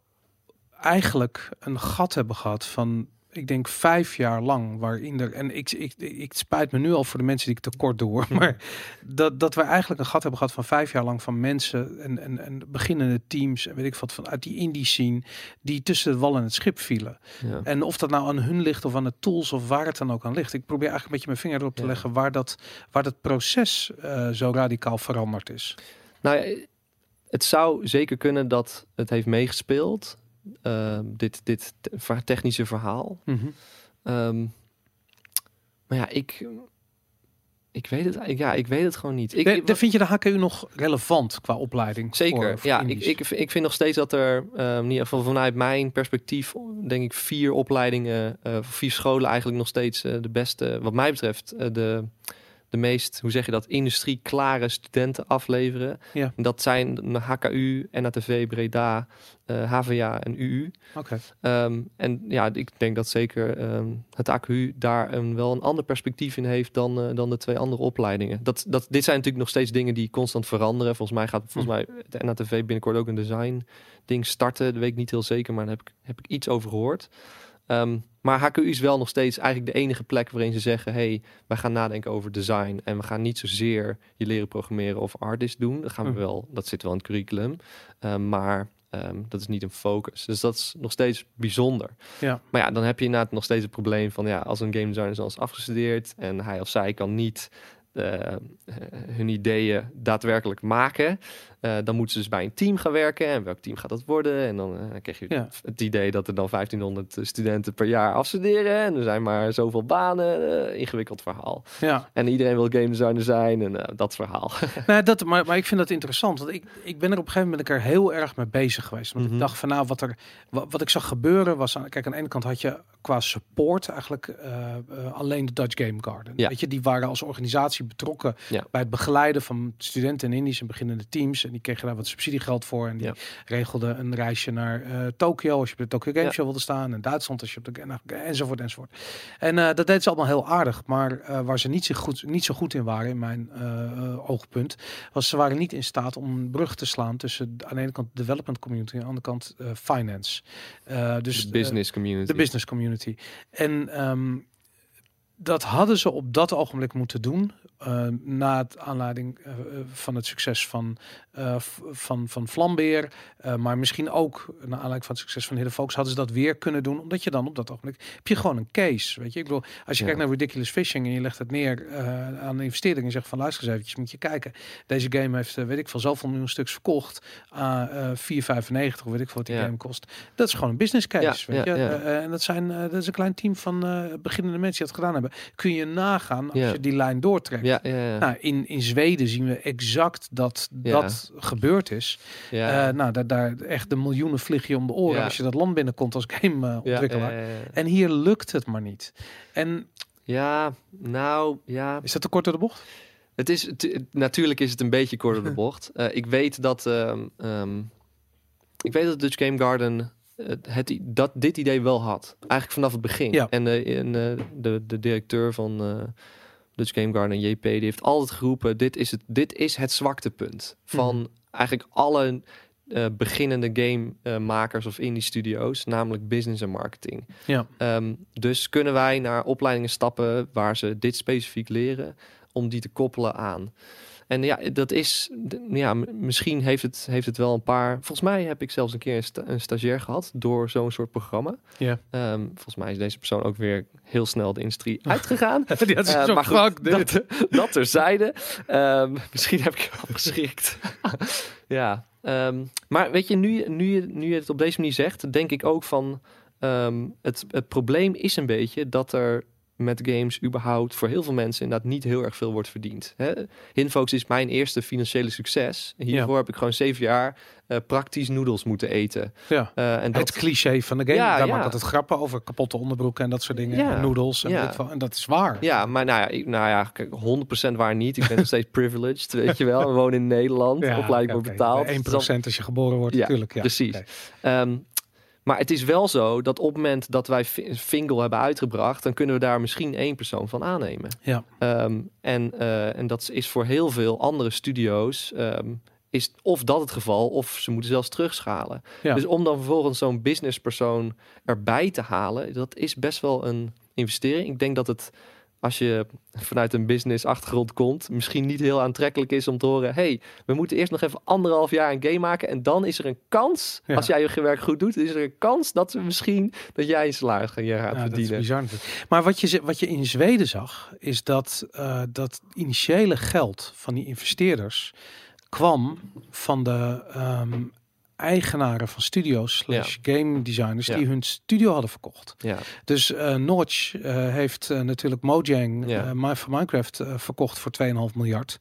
eigenlijk een gat hebben gehad van, ik denk vijf jaar lang, waarin er, en ik, ik, ik spijt me nu al voor de mensen die ik tekort doe, hoor, maar dat, dat we eigenlijk een gat hebben gehad van vijf jaar lang van mensen en, en, en beginnende teams en weet ik wat vanuit die indie scene die tussen de wal en het schip vielen. Ja. En of dat nou aan hun ligt of aan de tools of waar het dan ook aan ligt. Ik probeer eigenlijk een beetje mijn vinger erop te Ja. leggen waar dat, waar dat proces eh, zo radicaal veranderd is. Nou, het zou zeker kunnen dat het heeft meegespeeld. eh, dit, dit technische verhaal. Ehm, maar ja, ik, ik weet het, ja, ik weet het gewoon niet. Ik, De, de- vind je de HKU nog relevant qua opleiding? Zeker, voor- voor ja. Ik, ik, ik vind nog steeds dat er, ehm, in ieder geval vanuit mijn perspectief, denk ik vier opleidingen, eh, vier scholen eigenlijk nog steeds eh, de beste, wat mij betreft, eh, de, de meest, hoe zeg je dat, industrie-klare studenten afleveren. Ja. Dat zijn de HKU, NATV, Breda, eh, HVA en UU. Oké. Ehm, en ja, ik denk dat zeker ehm, het AKU daar een, wel een ander perspectief in heeft dan, eh, dan de twee andere opleidingen. Dat, dat, dit zijn natuurlijk nog steeds dingen die constant veranderen. Volgens mij gaat volgens mij de NATV binnenkort ook een design ding starten. Dat weet ik niet heel zeker, maar daar heb ik, heb ik iets over gehoord. Ehm, maar HKU is wel nog steeds eigenlijk de enige plek waarin ze zeggen: hey, wij gaan nadenken over design. En we gaan niet zozeer je leren programmeren of artist doen. Dat gaan we Hm. wel, dat zit wel in het curriculum. Ehm, maar ehm, dat is niet een focus. Dus dat is nog steeds bijzonder. Ja. Maar ja, dan heb je inderdaad nog steeds het probleem van ja, als een game designer is al is afgestudeerd en hij of zij kan niet eh, hun ideeën daadwerkelijk maken, eh, dan moeten ze dus bij een team gaan werken. En welk team gaat dat worden? En dan eh, krijg je Ja. het idee dat er dan 1500 studenten per jaar afstuderen. En er zijn maar zoveel banen. Eh, ingewikkeld verhaal. Ja, En iedereen wil game designer zijn en eh, dat verhaal. nou, dat, maar, maar ik vind dat interessant. Want ik, ik ben er op een gegeven moment er heel erg mee bezig geweest. Want Mhm. ik dacht van nou, wat, er, wat, wat ik zag gebeuren was... Aan, kijk, aan de ene kant had je qua support eigenlijk eh, eh, alleen de Dutch Game Garden. Ja. Weet je, die waren als organisatie betrokken Ja. bij het begeleiden van studenten in Indisch en beginnende teams. Die kregen daar wat subsidiegeld voor. En die Ja. regelden een reisje naar eh Tokio als je op de Tokyo Game Ja. Show wilde staan. En Duitsland als je op de... nou, enzovoort, enzovoort. En eh, dat deed ze allemaal heel aardig. Maar eh, waar ze niet zo, goed, niet zo goed in waren, in mijn oogpunt, was ze waren niet in staat om een brug te slaan tussen aan de ene kant de development community en aan de andere kant finance. Dus de business community. de business community. En ehm, dat hadden ze op dat ogenblik moeten doen. Eh, na het aanleiding eh, van het succes van, v- van, van Flambeer. maar misschien ook naar aanleiding van het succes van Hidden Focus hadden ze dat weer kunnen doen. Omdat je dan op dat ogenblik heb je gewoon een case. Weet je, ik bedoel, als je Ja. kijkt naar Ridiculous Fishing en je legt het neer aan een investeerder en je zegt van luister eens eventjes, moet je kijken. Deze game heeft, weet ik veel, zoveel miljoen stuks verkocht. aan eh 4,95 of weet ik veel wat die Ja. game kost. Dat is gewoon een business case. Ja, weet je? en dat zijn dat is een klein team van beginnende mensen die dat gedaan hebben. Kun je nagaan als je die lijn doortrekt. Ja, ja, ja. Nou, in, in Zweden zien we exact dat dat gebeurd is. ja. Eh, nou, daar, daar echt de miljoenen vlieg je om de oren als je dat land binnenkomt als gameontwikkelaar. ja, ja. En hier lukt het maar niet. En Ja, nou, ja. is dat te kort door de bocht? Het is, natuurlijk is het een beetje kort door de bocht. Eh, ik weet dat, ehm, ehm, ik weet dat Dutch Game Garden eh, het, dat dit idee wel had. Eigenlijk vanaf het begin. Ja. En, eh, en eh, de, de directeur van eh, Dutch Game Garden, JP, die heeft altijd geroepen: dit is het, dit is het zwaktepunt van Mhm. eigenlijk alle eh, beginnende gamemakers of indie studio's, namelijk business en marketing. Ja. Ehm, dus kunnen wij naar opleidingen stappen waar ze dit specifiek leren, om die te koppelen aan. En ja, dat is, ja, misschien heeft het, heeft het wel een paar. Volgens mij heb ik zelfs een keer een, sta- een stagiair gehad door zo'n soort programma. Ja. Ehm, volgens mij is deze persoon ook weer heel snel de industrie uitgegaan. Die had Eh, maar goed, dit. dat, dat terzijde. Ehm, misschien heb ik je wel geschikt. ja, ehm, maar weet je nu, je- nu, je, nu je het op deze manier zegt, denk ik ook van... het, het probleem is een beetje dat er met games überhaupt voor heel veel mensen inderdaad niet heel erg veel wordt verdiend. Hè? Hinfox is mijn eerste financiële succes. Hiervoor heb ik gewoon zeven jaar eh, praktisch noedels moeten eten. Ja. Eh, en dat, Het cliché van de game. Ja, Daar ja. maakt altijd grappen over kapotte onderbroeken en dat soort dingen. Ja. En noedels. En, Ja. en dat is waar. Ja, maar nou ja, ik, nou ja, kijk, 100% waar niet. Ik ben nog steeds privileged, weet je wel. We wonen in Nederland, opleiding wordt betaald. 1% Het is al- als je geboren wordt, Ja, natuurlijk. Ja, precies. Maar het is wel zo dat op het moment dat wij Fi- Fingal hebben uitgebracht, dan kunnen we daar misschien één persoon van aannemen. Ja. Ehm, en, eh, en dat is voor heel veel andere studio's. ehm, is of dat het geval, of ze moeten zelfs terugschalen. Ja. Dus om dan vervolgens zo'n businesspersoon erbij te halen, dat is best wel een investering. Ik denk dat het, als je vanuit een business achtergrond komt, misschien niet heel aantrekkelijk is om te horen: hey, we moeten eerst nog even anderhalf jaar een game maken en dan is er een kans, Ja. als jij je werk goed doet, is er een kans dat we misschien dat jij een salaris gaat gaat Ja, dat is verdienen. bizar. Maar wat je, wat je in Zweden zag, is dat eh, dat initiële geld van die investeerders kwam van de ehm, eigenaren van studio's slash game designers Ja. die hun studio hadden verkocht. Ja, Dus eh Notch eh, heeft eh, natuurlijk Mojang Ja. van Minecraft verkocht voor 2,5 miljard.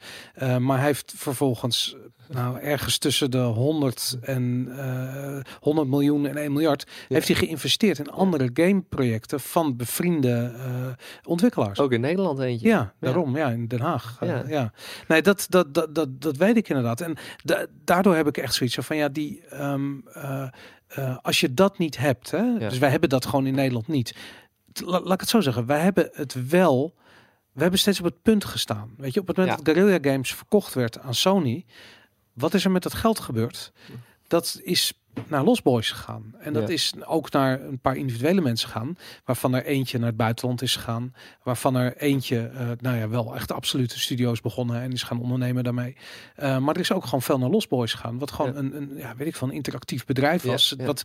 Maar hij heeft vervolgens nou ergens tussen de 100 en eh 100 miljoen en 1 miljard Ja. heeft hij geïnvesteerd in andere gameprojecten van bevriende ontwikkelaars. ook in Nederland eentje. Ja, daarom. Ja, in Den Haag. Ja. ja. Nee, dat, dat, dat, dat, dat weet ik inderdaad. En da- daardoor heb ik echt zoiets van ja, die, ehm, eh, eh, als je dat niet hebt, hè, Ja. dus wij hebben dat gewoon in Nederland niet. La- laat ik het zo zeggen, wij hebben het wel. We hebben steeds op het punt gestaan. Weet je, op het moment Ja. dat Guerrilla Games verkocht werd aan Sony, wat is er met dat geld gebeurd? Dat is naar Lost Boys gegaan. En dat Ja. is ook naar een paar individuele mensen gegaan. Waarvan er eentje naar het buitenland is gegaan. Waarvan er eentje, eh, nou ja, wel echt absolute studio's begonnen en is gaan ondernemen daarmee. Eh, maar er is ook gewoon veel naar Lost Boys gegaan. Wat gewoon Ja. een, een, ja, weet ik van, interactief bedrijf was. ja. Wat,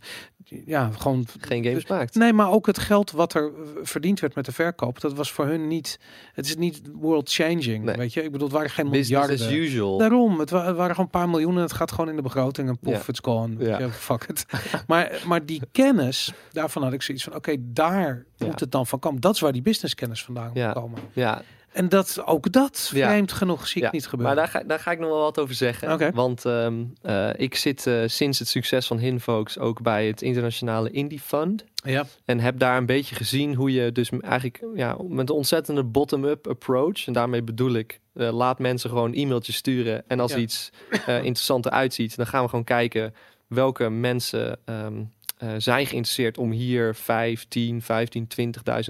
ja, gewoon Geen games maakt. Nee, maar ook het geld wat er verdiend werd met de verkoop, dat was voor hun niet. Het is niet world changing. Nee. Weet je, ik bedoel, het waren geen Business miljarden. as usual. Daarom, het, wa- het waren gewoon een paar miljoenen. Het gaat gewoon in de begroting en poef, Ja. it's gone. Ja. Fuck it. maar, maar die kennis, daarvan had ik zoiets van, oké, daar Ja. moet het dan van komen. Dat is waar die businesskennis vandaan Ja. moet komen. Ja, En dat, ook dat, vreemd genoeg, zie ik niet gebeuren. Maar daar ga, daar ga ik nog wel wat over zeggen. Want ehm, eh, ik zit eh, sinds het succes van Hinfolks ook bij het internationale Indie Fund. ja, En heb daar een beetje gezien hoe je dus eigenlijk ja, met een ontzettende bottom-up approach. En daarmee bedoel ik, eh, laat mensen gewoon e-mailtjes sturen. En als Ja. iets eh interessant eruit ziet, dan gaan we gewoon kijken welke mensen ehm, eh, zijn geïnteresseerd om hier 5, 10, 15,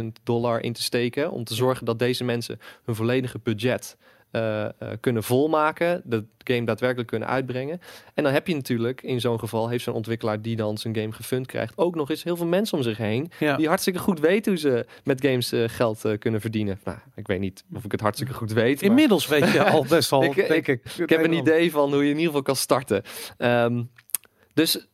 20.000 dollar in te steken. Om te zorgen dat deze mensen hun volledige budget eh, eh, kunnen volmaken, de game daadwerkelijk kunnen uitbrengen. En dan heb je natuurlijk, in zo'n geval, heeft zo'n ontwikkelaar die dan zijn game gefund krijgt, ook nog eens heel veel mensen om zich heen ja. die hartstikke goed weten hoe ze met games geld kunnen verdienen. Nou, ik weet niet of ik het hartstikke goed weet. maar Inmiddels weet je al best wel, Ik- denk ik. ik heb een idee van hoe je in ieder geval kan starten. Ehm, dus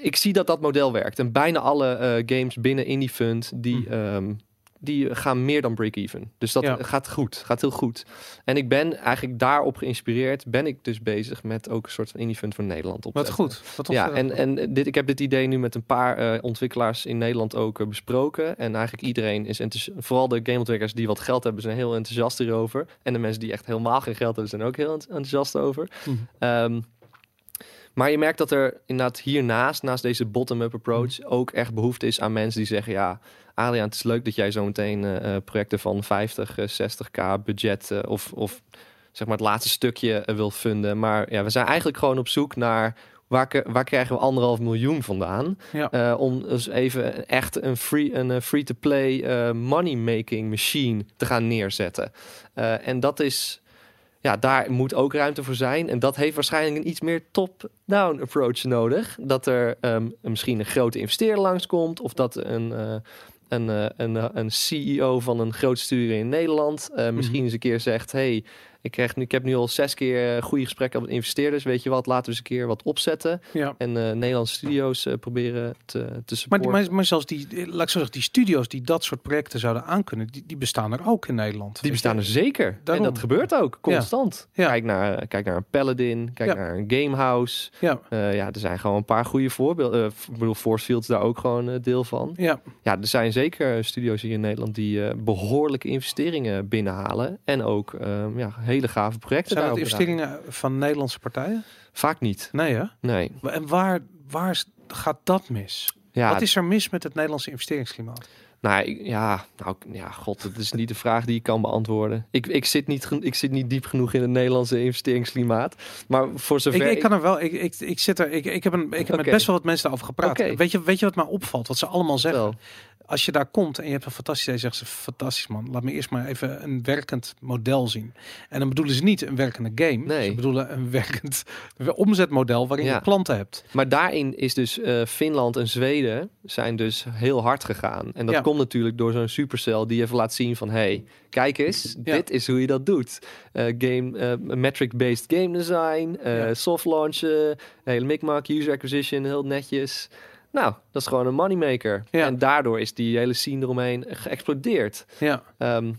ik zie dat dat model werkt. En bijna alle eh, games binnen Indie Fund, die, Hm. ehm, die gaan meer dan break-even. Dus dat Ja. gaat goed, gaat heel goed. En ik ben eigenlijk daarop geïnspireerd, ben ik dus bezig met ook een soort van Indie Fund voor Nederland op te Wat goed. Wat Ja, en, en dit, ik heb dit idee nu met een paar eh, ontwikkelaars in Nederland ook eh, besproken. En eigenlijk iedereen is enthousiast. Vooral de gameontwikkelaars die wat geld hebben, zijn heel enthousiast hierover. En de mensen die echt helemaal geen geld hebben, zijn ook heel enth- enthousiast over. Mhm. Ehm, maar je merkt dat er inderdaad hiernaast, naast deze bottom-up approach, ook echt behoefte is aan mensen die zeggen: Ja, Adriaan, het is leuk dat jij zo meteen eh, eh, projecten van 50, eh, 60k budget eh, of, of zeg maar het laatste stukje wil funden. Maar ja, we zijn eigenlijk gewoon op zoek naar waar, waar krijgen we anderhalf miljoen vandaan? Ja. Om dus even echt een free, een free-to-play money-making machine te gaan neerzetten. En dat is, ja, daar moet ook ruimte voor zijn. En dat heeft waarschijnlijk een iets meer top-down approach nodig. Dat er ehm, misschien een grote investeerder langskomt, of dat een. eh, een, eh, een, eh, een CEO van een groot studio in Nederland misschien eens een keer zegt: Hey, ik, krijg nu, ik heb nu al zes keer eh, goede gesprekken met investeerders. Weet je wat, laten we eens een keer wat opzetten. ja. En eh, Nederlandse studio's eh, proberen te, te Maar, supporten. maar, maar zelfs die, laat ik zo zeggen, die studio's die dat soort projecten zouden aankunnen, die, die bestaan er ook in Nederland. die bestaan je? er zeker. Daarom. En dat gebeurt ook, constant. Ja. Kijk, naar, kijk naar een Paladin, kijk naar een Gamehouse. Ja, ja, er zijn gewoon een paar goede voorbeelden. Ik bedoel, Force Field is daar ook gewoon deel van. ja. Ja, er zijn zeker studio's hier in Nederland die eh, behoorlijke investeringen binnenhalen. En ook eh, ja, hele gave projecten Zijn dat investeringen van Nederlandse partijen? Vaak niet, Nee, hè? nee. En waar, waar gaat dat mis? Ja, Wat is er mis met het Nederlandse investeringsklimaat? Nou, ik- ja, nou, ja, god, dat is niet de vraag die ik kan beantwoorden. Ik, ik, zit niet, ik zit niet diep genoeg in het Nederlandse investeringsklimaat. Maar voor zover Ik, ik kan er wel, ik, ik, ik zit er, ik, ik heb, een, ik heb met best wel wat mensen daarover gepraat. Weet, je, weet je wat mij opvalt? Wat ze allemaal zeggen? Wel. Als je daar komt en je hebt een fantastisch idee, zeggen ze fantastisch man. Laat me eerst maar even een werkend model zien. En dan bedoelen ze niet een werkende game. Nee. Ze bedoelen een werkend omzetmodel waarin Ja. je klanten hebt. Maar daarin is dus eh, Finland en Zweden zijn dus heel hard gegaan. En dat Ja. komt natuurlijk door zo'n supercell die even laat zien van... hey, kijk eens, Ja. dit is hoe je dat doet. Eh, game, eh, metric-based game design, soft launchen, hele micmac, user acquisition, heel netjes. Nou, dat is gewoon een moneymaker. Ja. En daardoor is die hele scene eromheen geëxplodeerd. Ja, Ehm,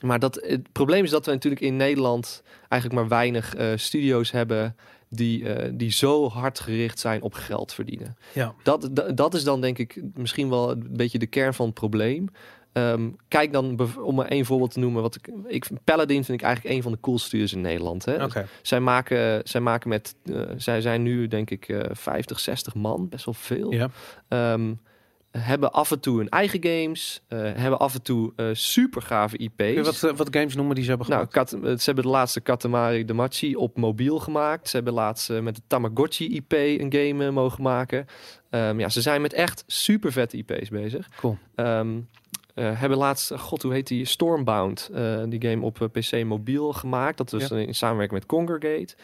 maar dat, het probleem is dat we natuurlijk in Nederland eigenlijk maar weinig eh, studio's hebben die, eh, die zo hard gericht zijn op geld verdienen. ja. Dat, dat, dat is dan denk ik misschien wel een beetje de kern van het probleem. Ehm, kijk dan, om maar één voorbeeld te noemen, wat ik, ik Paladin vind ik eigenlijk een van de coolste studios in Nederland. Hè? Zij maken, zij maken met, eh, zij zijn nu denk ik eh 50, 60 man, best wel veel. Ehm, hebben af en toe hun eigen games, eh, hebben af en toe eh super gave IP's. Wat, eh, wat games noemen die ze hebben nou, gemaakt? Kat- ze hebben de laatste Katamari Damacy op mobiel gemaakt. Ze hebben laatst eh, met de Tamagotchi IP een game eh, mogen maken. Ehm, ja, ze zijn met echt super vette IP's bezig. Cool. Eh, hebben laatst, eh, god, hoe heet die? Stormbound, eh, die game op PC mobiel gemaakt. Dat was Ja. in samenwerking met Congregate.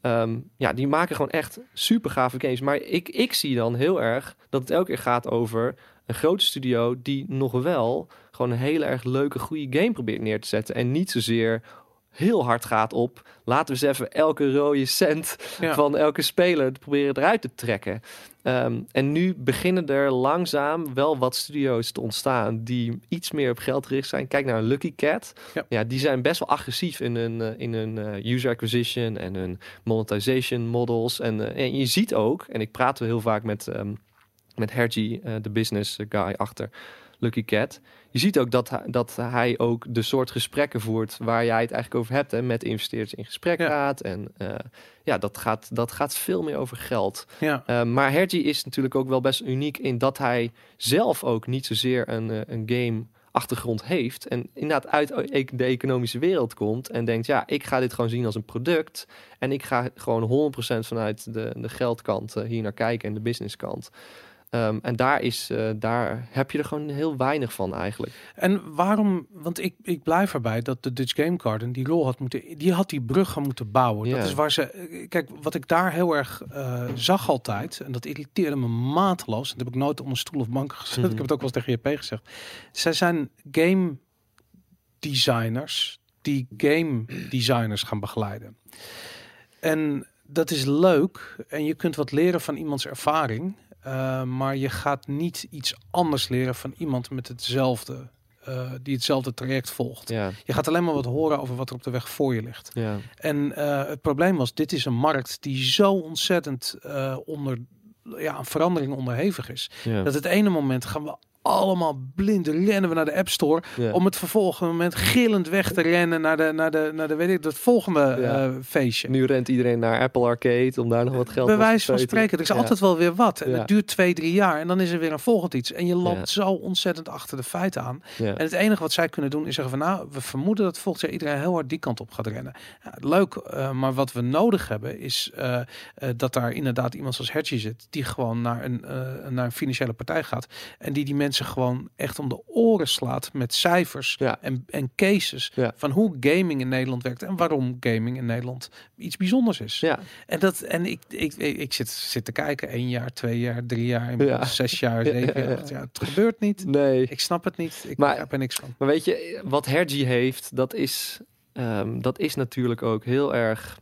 Ehm, ja, die maken gewoon echt super gave games. Maar ik, ik zie dan heel erg dat het elke keer gaat over een grote studio die nog wel gewoon een hele erg leuke, goede game probeert neer te zetten. En niet zozeer heel hard gaat op. Laten we eens even elke rode cent Ja. van elke speler proberen eruit te trekken. Ehm, en nu beginnen er langzaam wel wat studio's te ontstaan die iets meer op geld gericht zijn. Kijk naar Lucky Cat. Ja. die zijn best wel agressief in hun, eh, in hun eh, user acquisition en hun monetization models. En, eh, en je ziet ook, en ik praat wel heel vaak met, ehm met Hergy, eh, de business guy achter Lucky Cat. Je ziet ook dat hij, dat hij ook de soort gesprekken voert waar jij het eigenlijk over hebt. Hè, met investeerders in gesprek Ja. gaat. En eh, ja, dat gaat, dat gaat veel meer over geld. Ja, Uh, maar Hergy is natuurlijk ook wel best uniek in dat hij zelf ook niet zozeer een, eh, een game achtergrond heeft en inderdaad uit e- de economische wereld komt en denkt ja ik ga dit gewoon zien als een product en ik ga gewoon 100% vanuit de, de geldkant eh, hier naar kijken en de businesskant Ehm, en daar is eh, daar heb je er gewoon heel weinig van eigenlijk En waarom, want ik, ik blijf erbij dat de Dutch Game Garden die rol had moeten, die had die brug gaan moeten bouwen. Ja. Dat is waar ze, kijk, wat ik daar heel erg eh, zag altijd, en dat irriteerde me mateloos, dat heb ik nooit onder stoel of bank gezet, Mhm. ik heb het ook wel eens tegen JP gezegd. Zij zijn game designers die game designers gaan begeleiden. En dat is leuk en je kunt wat leren van iemands ervaring, eh, maar je gaat niet iets anders leren van iemand met hetzelfde, eh, die hetzelfde traject volgt. ja Je gaat alleen maar wat horen over wat er op de weg voor je ligt. ja En eh, het probleem was, dit is een markt die zo ontzettend onder ja, een verandering onderhevig is. ja, Dat het ene moment gaan we allemaal blind rennen we naar de App Store ja. om het vervolgende moment gillend weg te rennen naar de naar de naar de weet ik dat volgende Ja. eh, feestje. nu rent iedereen naar Apple Arcade om daar nog wat geld Bij wijze van spreken, er is Ja. altijd wel weer wat. En het duurt twee, drie jaar en dan is er weer een volgend iets. En je loopt zo ontzettend achter de feiten aan. En het enige wat zij kunnen doen is zeggen van nou, we vermoeden dat volgend jaar iedereen heel hard die kant op gaat rennen. Ja, leuk, eh, maar wat we nodig hebben is eh, dat daar inderdaad iemand zoals Hertje zit, die gewoon naar een, naar een financiële partij gaat en die die mensen gewoon echt om de oren slaat met cijfers Ja. en, en cases Ja. van hoe gaming in Nederland werkt en waarom gaming in Nederland iets bijzonders is. ja. En, dat, en ik, ik, ik, ik zit, zit te kijken, één jaar, twee jaar, drie jaar, Ja. zes jaar, Ja, zeven ja, jaar. ja. Het gebeurt niet. nee Ik snap het niet. Ik Maar- begrijp er niks van. Maar weet je, wat Hergy heeft, dat is, ehm, dat is natuurlijk ook heel erg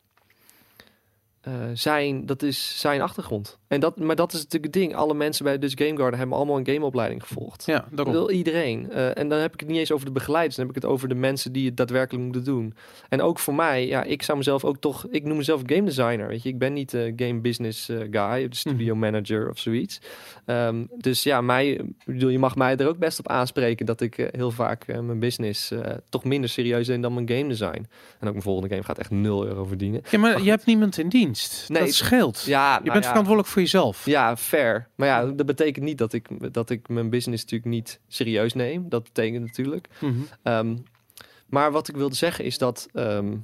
eh, zijn, dat is zijn achtergrond. En dat, maar dat is natuurlijk het ding. Alle mensen bij Dutch Game Garden hebben allemaal een gameopleiding gevolgd. Ja, daarom. wil iedereen. Eh, en dan heb ik het niet eens over de begeleiders. Dan heb ik het over de mensen die het daadwerkelijk moeten doen. En ook voor mij, ja, ik zou mezelf ook toch... Ik noem mezelf game designer, weet je. Ik ben niet de game business guy, de studio manager of zoiets. Ehm, dus ja, mij, bedoel, je mag mij er ook best op aanspreken... dat ik heel vaak mijn business toch minder serieus neem dan mijn game design. En ook mijn volgende game gaat echt 0 euro verdienen. Ja, maar je hebt niemand in dienst. Nee, dat scheelt. Ja, je bent verantwoordelijk voor jezelf. Ja, fair. Maar ja, dat betekent niet dat ik, dat ik mijn business natuurlijk niet serieus neem. Dat betekent natuurlijk. Mhm. Ehm, maar wat ik wilde zeggen is dat ehm,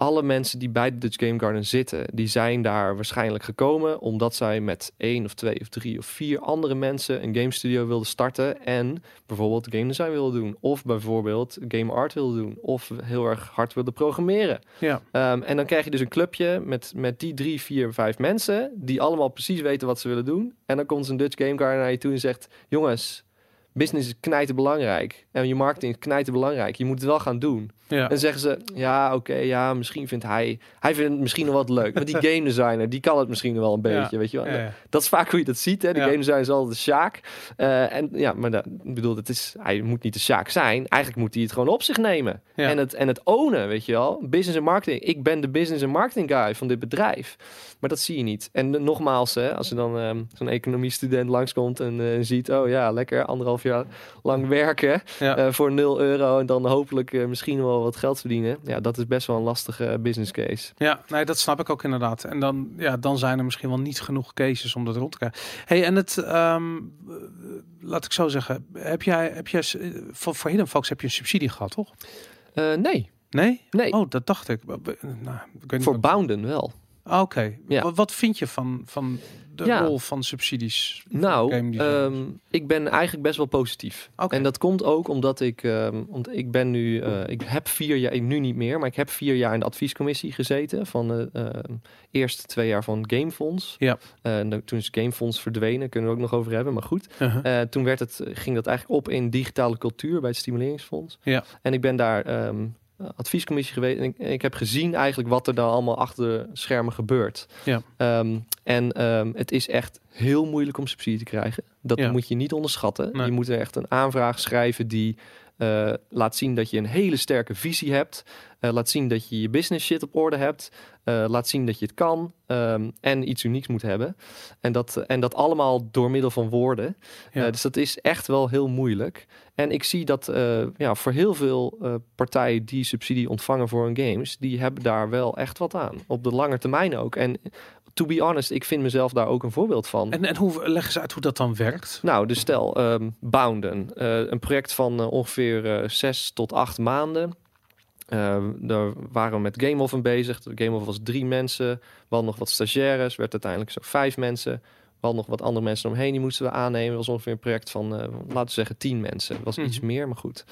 alle mensen die bij de Dutch Game Garden zitten, die zijn daar waarschijnlijk gekomen omdat zij met één of twee of drie of vier andere mensen een game studio wilden starten en bijvoorbeeld game design wilden doen, of bijvoorbeeld game art wilden doen, of heel erg hard wilden programmeren. Ja. Ehm, en dan krijg je dus een clubje met, met die drie, vier, vijf mensen die allemaal precies weten wat ze willen doen. En dan komt een Dutch Game Garden naar je toe en zegt: Jongens, business is knijten belangrijk. En je marketing is knijten belangrijk. Je moet het wel gaan doen. Ja. En dan zeggen ze: Ja, oké, ja, misschien vindt hij. Hij vindt het misschien nog wat leuk. Maar die game designer, die kan het misschien wel een beetje. Ja. Weet je wel. Ja. Dat is vaak hoe je dat ziet. Hè? De game designer is altijd de Sjaak. Eh, en ja, maar dat, ik bedoel, het is, hij moet niet de Sjaak zijn. Eigenlijk moet hij het gewoon op zich nemen. En, het, en het ownen, weet je wel. Business en marketing. Ik ben de business en marketing guy van dit bedrijf. Maar dat zie je niet. En nogmaals, hè, als er dan ehm, zo'n economiestudent langskomt en eh, ziet... oh ja, lekker anderhalf jaar lang werken Ja. eh, voor 0 euro... en dan hopelijk eh, misschien wel wat geld verdienen. Ja, dat is best wel een lastige business case. Ja, nee, dat snap ik ook inderdaad. En dan, ja, dan zijn er misschien wel niet genoeg cases om dat rond te krijgen. Hey, en het, ehm, eh, laat ik zo zeggen, heb jij, heb jij, voor, voor Hidden Fox heb je een subsidie gehad, toch? Nee, Nee? nee. Oh, dat dacht ik. Nou, ik weet niet voor Bounden wel. Oké. Ja. Wat, vind je van, van de Ja. rol van subsidies? Nou, ehm, ik ben eigenlijk best wel positief. Oké. En dat komt ook omdat ik, ehm, want ik ben nu, eh, ik heb vier jaar, nu niet meer, maar ik heb vier jaar in de adviescommissie gezeten van de ehm, eerste twee jaar van Gamefonds. Ja. Nou, toen is Gamefonds verdwenen, kunnen we ook nog over hebben, maar goed. Uh-huh. Eh, toen werd het, ging dat eigenlijk op in digitale cultuur bij het Stimuleringsfonds. Ja. En ik ben daar adviescommissie geweest en ik, heb gezien eigenlijk wat er dan allemaal achter de schermen gebeurt. Ja. Ehm, en ehm, het is echt heel moeilijk om subsidie te krijgen. Dat Ja. moet je niet onderschatten. Nee. Je moet er echt een aanvraag schrijven die eh, laat zien dat je een hele sterke visie hebt. Eh, laat zien dat je je business shit op orde hebt. Eh, laat zien dat je het kan. ehm, en iets unieks moet hebben. En dat, en dat allemaal door middel van woorden. Ja. Dus dat is echt wel heel moeilijk. En ik zie dat ja, voor heel veel partijen die subsidie ontvangen voor hun games, die hebben daar wel echt wat aan. Op de lange termijn ook. En to be honest, ik vind mezelf daar ook een voorbeeld van. En, en hoe leggen ze uit hoe dat dan werkt? Nou, dus stel, ehm Bounden, eh, een project van eh, ongeveer eh, zes tot acht maanden. Eh, daar waren we met Game Oven bezig. De Game Oven was drie mensen. We nog wat stagiaires, werd uiteindelijk zo vijf mensen. We hadden nog wat andere mensen omheen, die moesten we aannemen. Het was ongeveer een project van, laten we zeggen, tien mensen. Het was iets Mhm. meer, maar goed.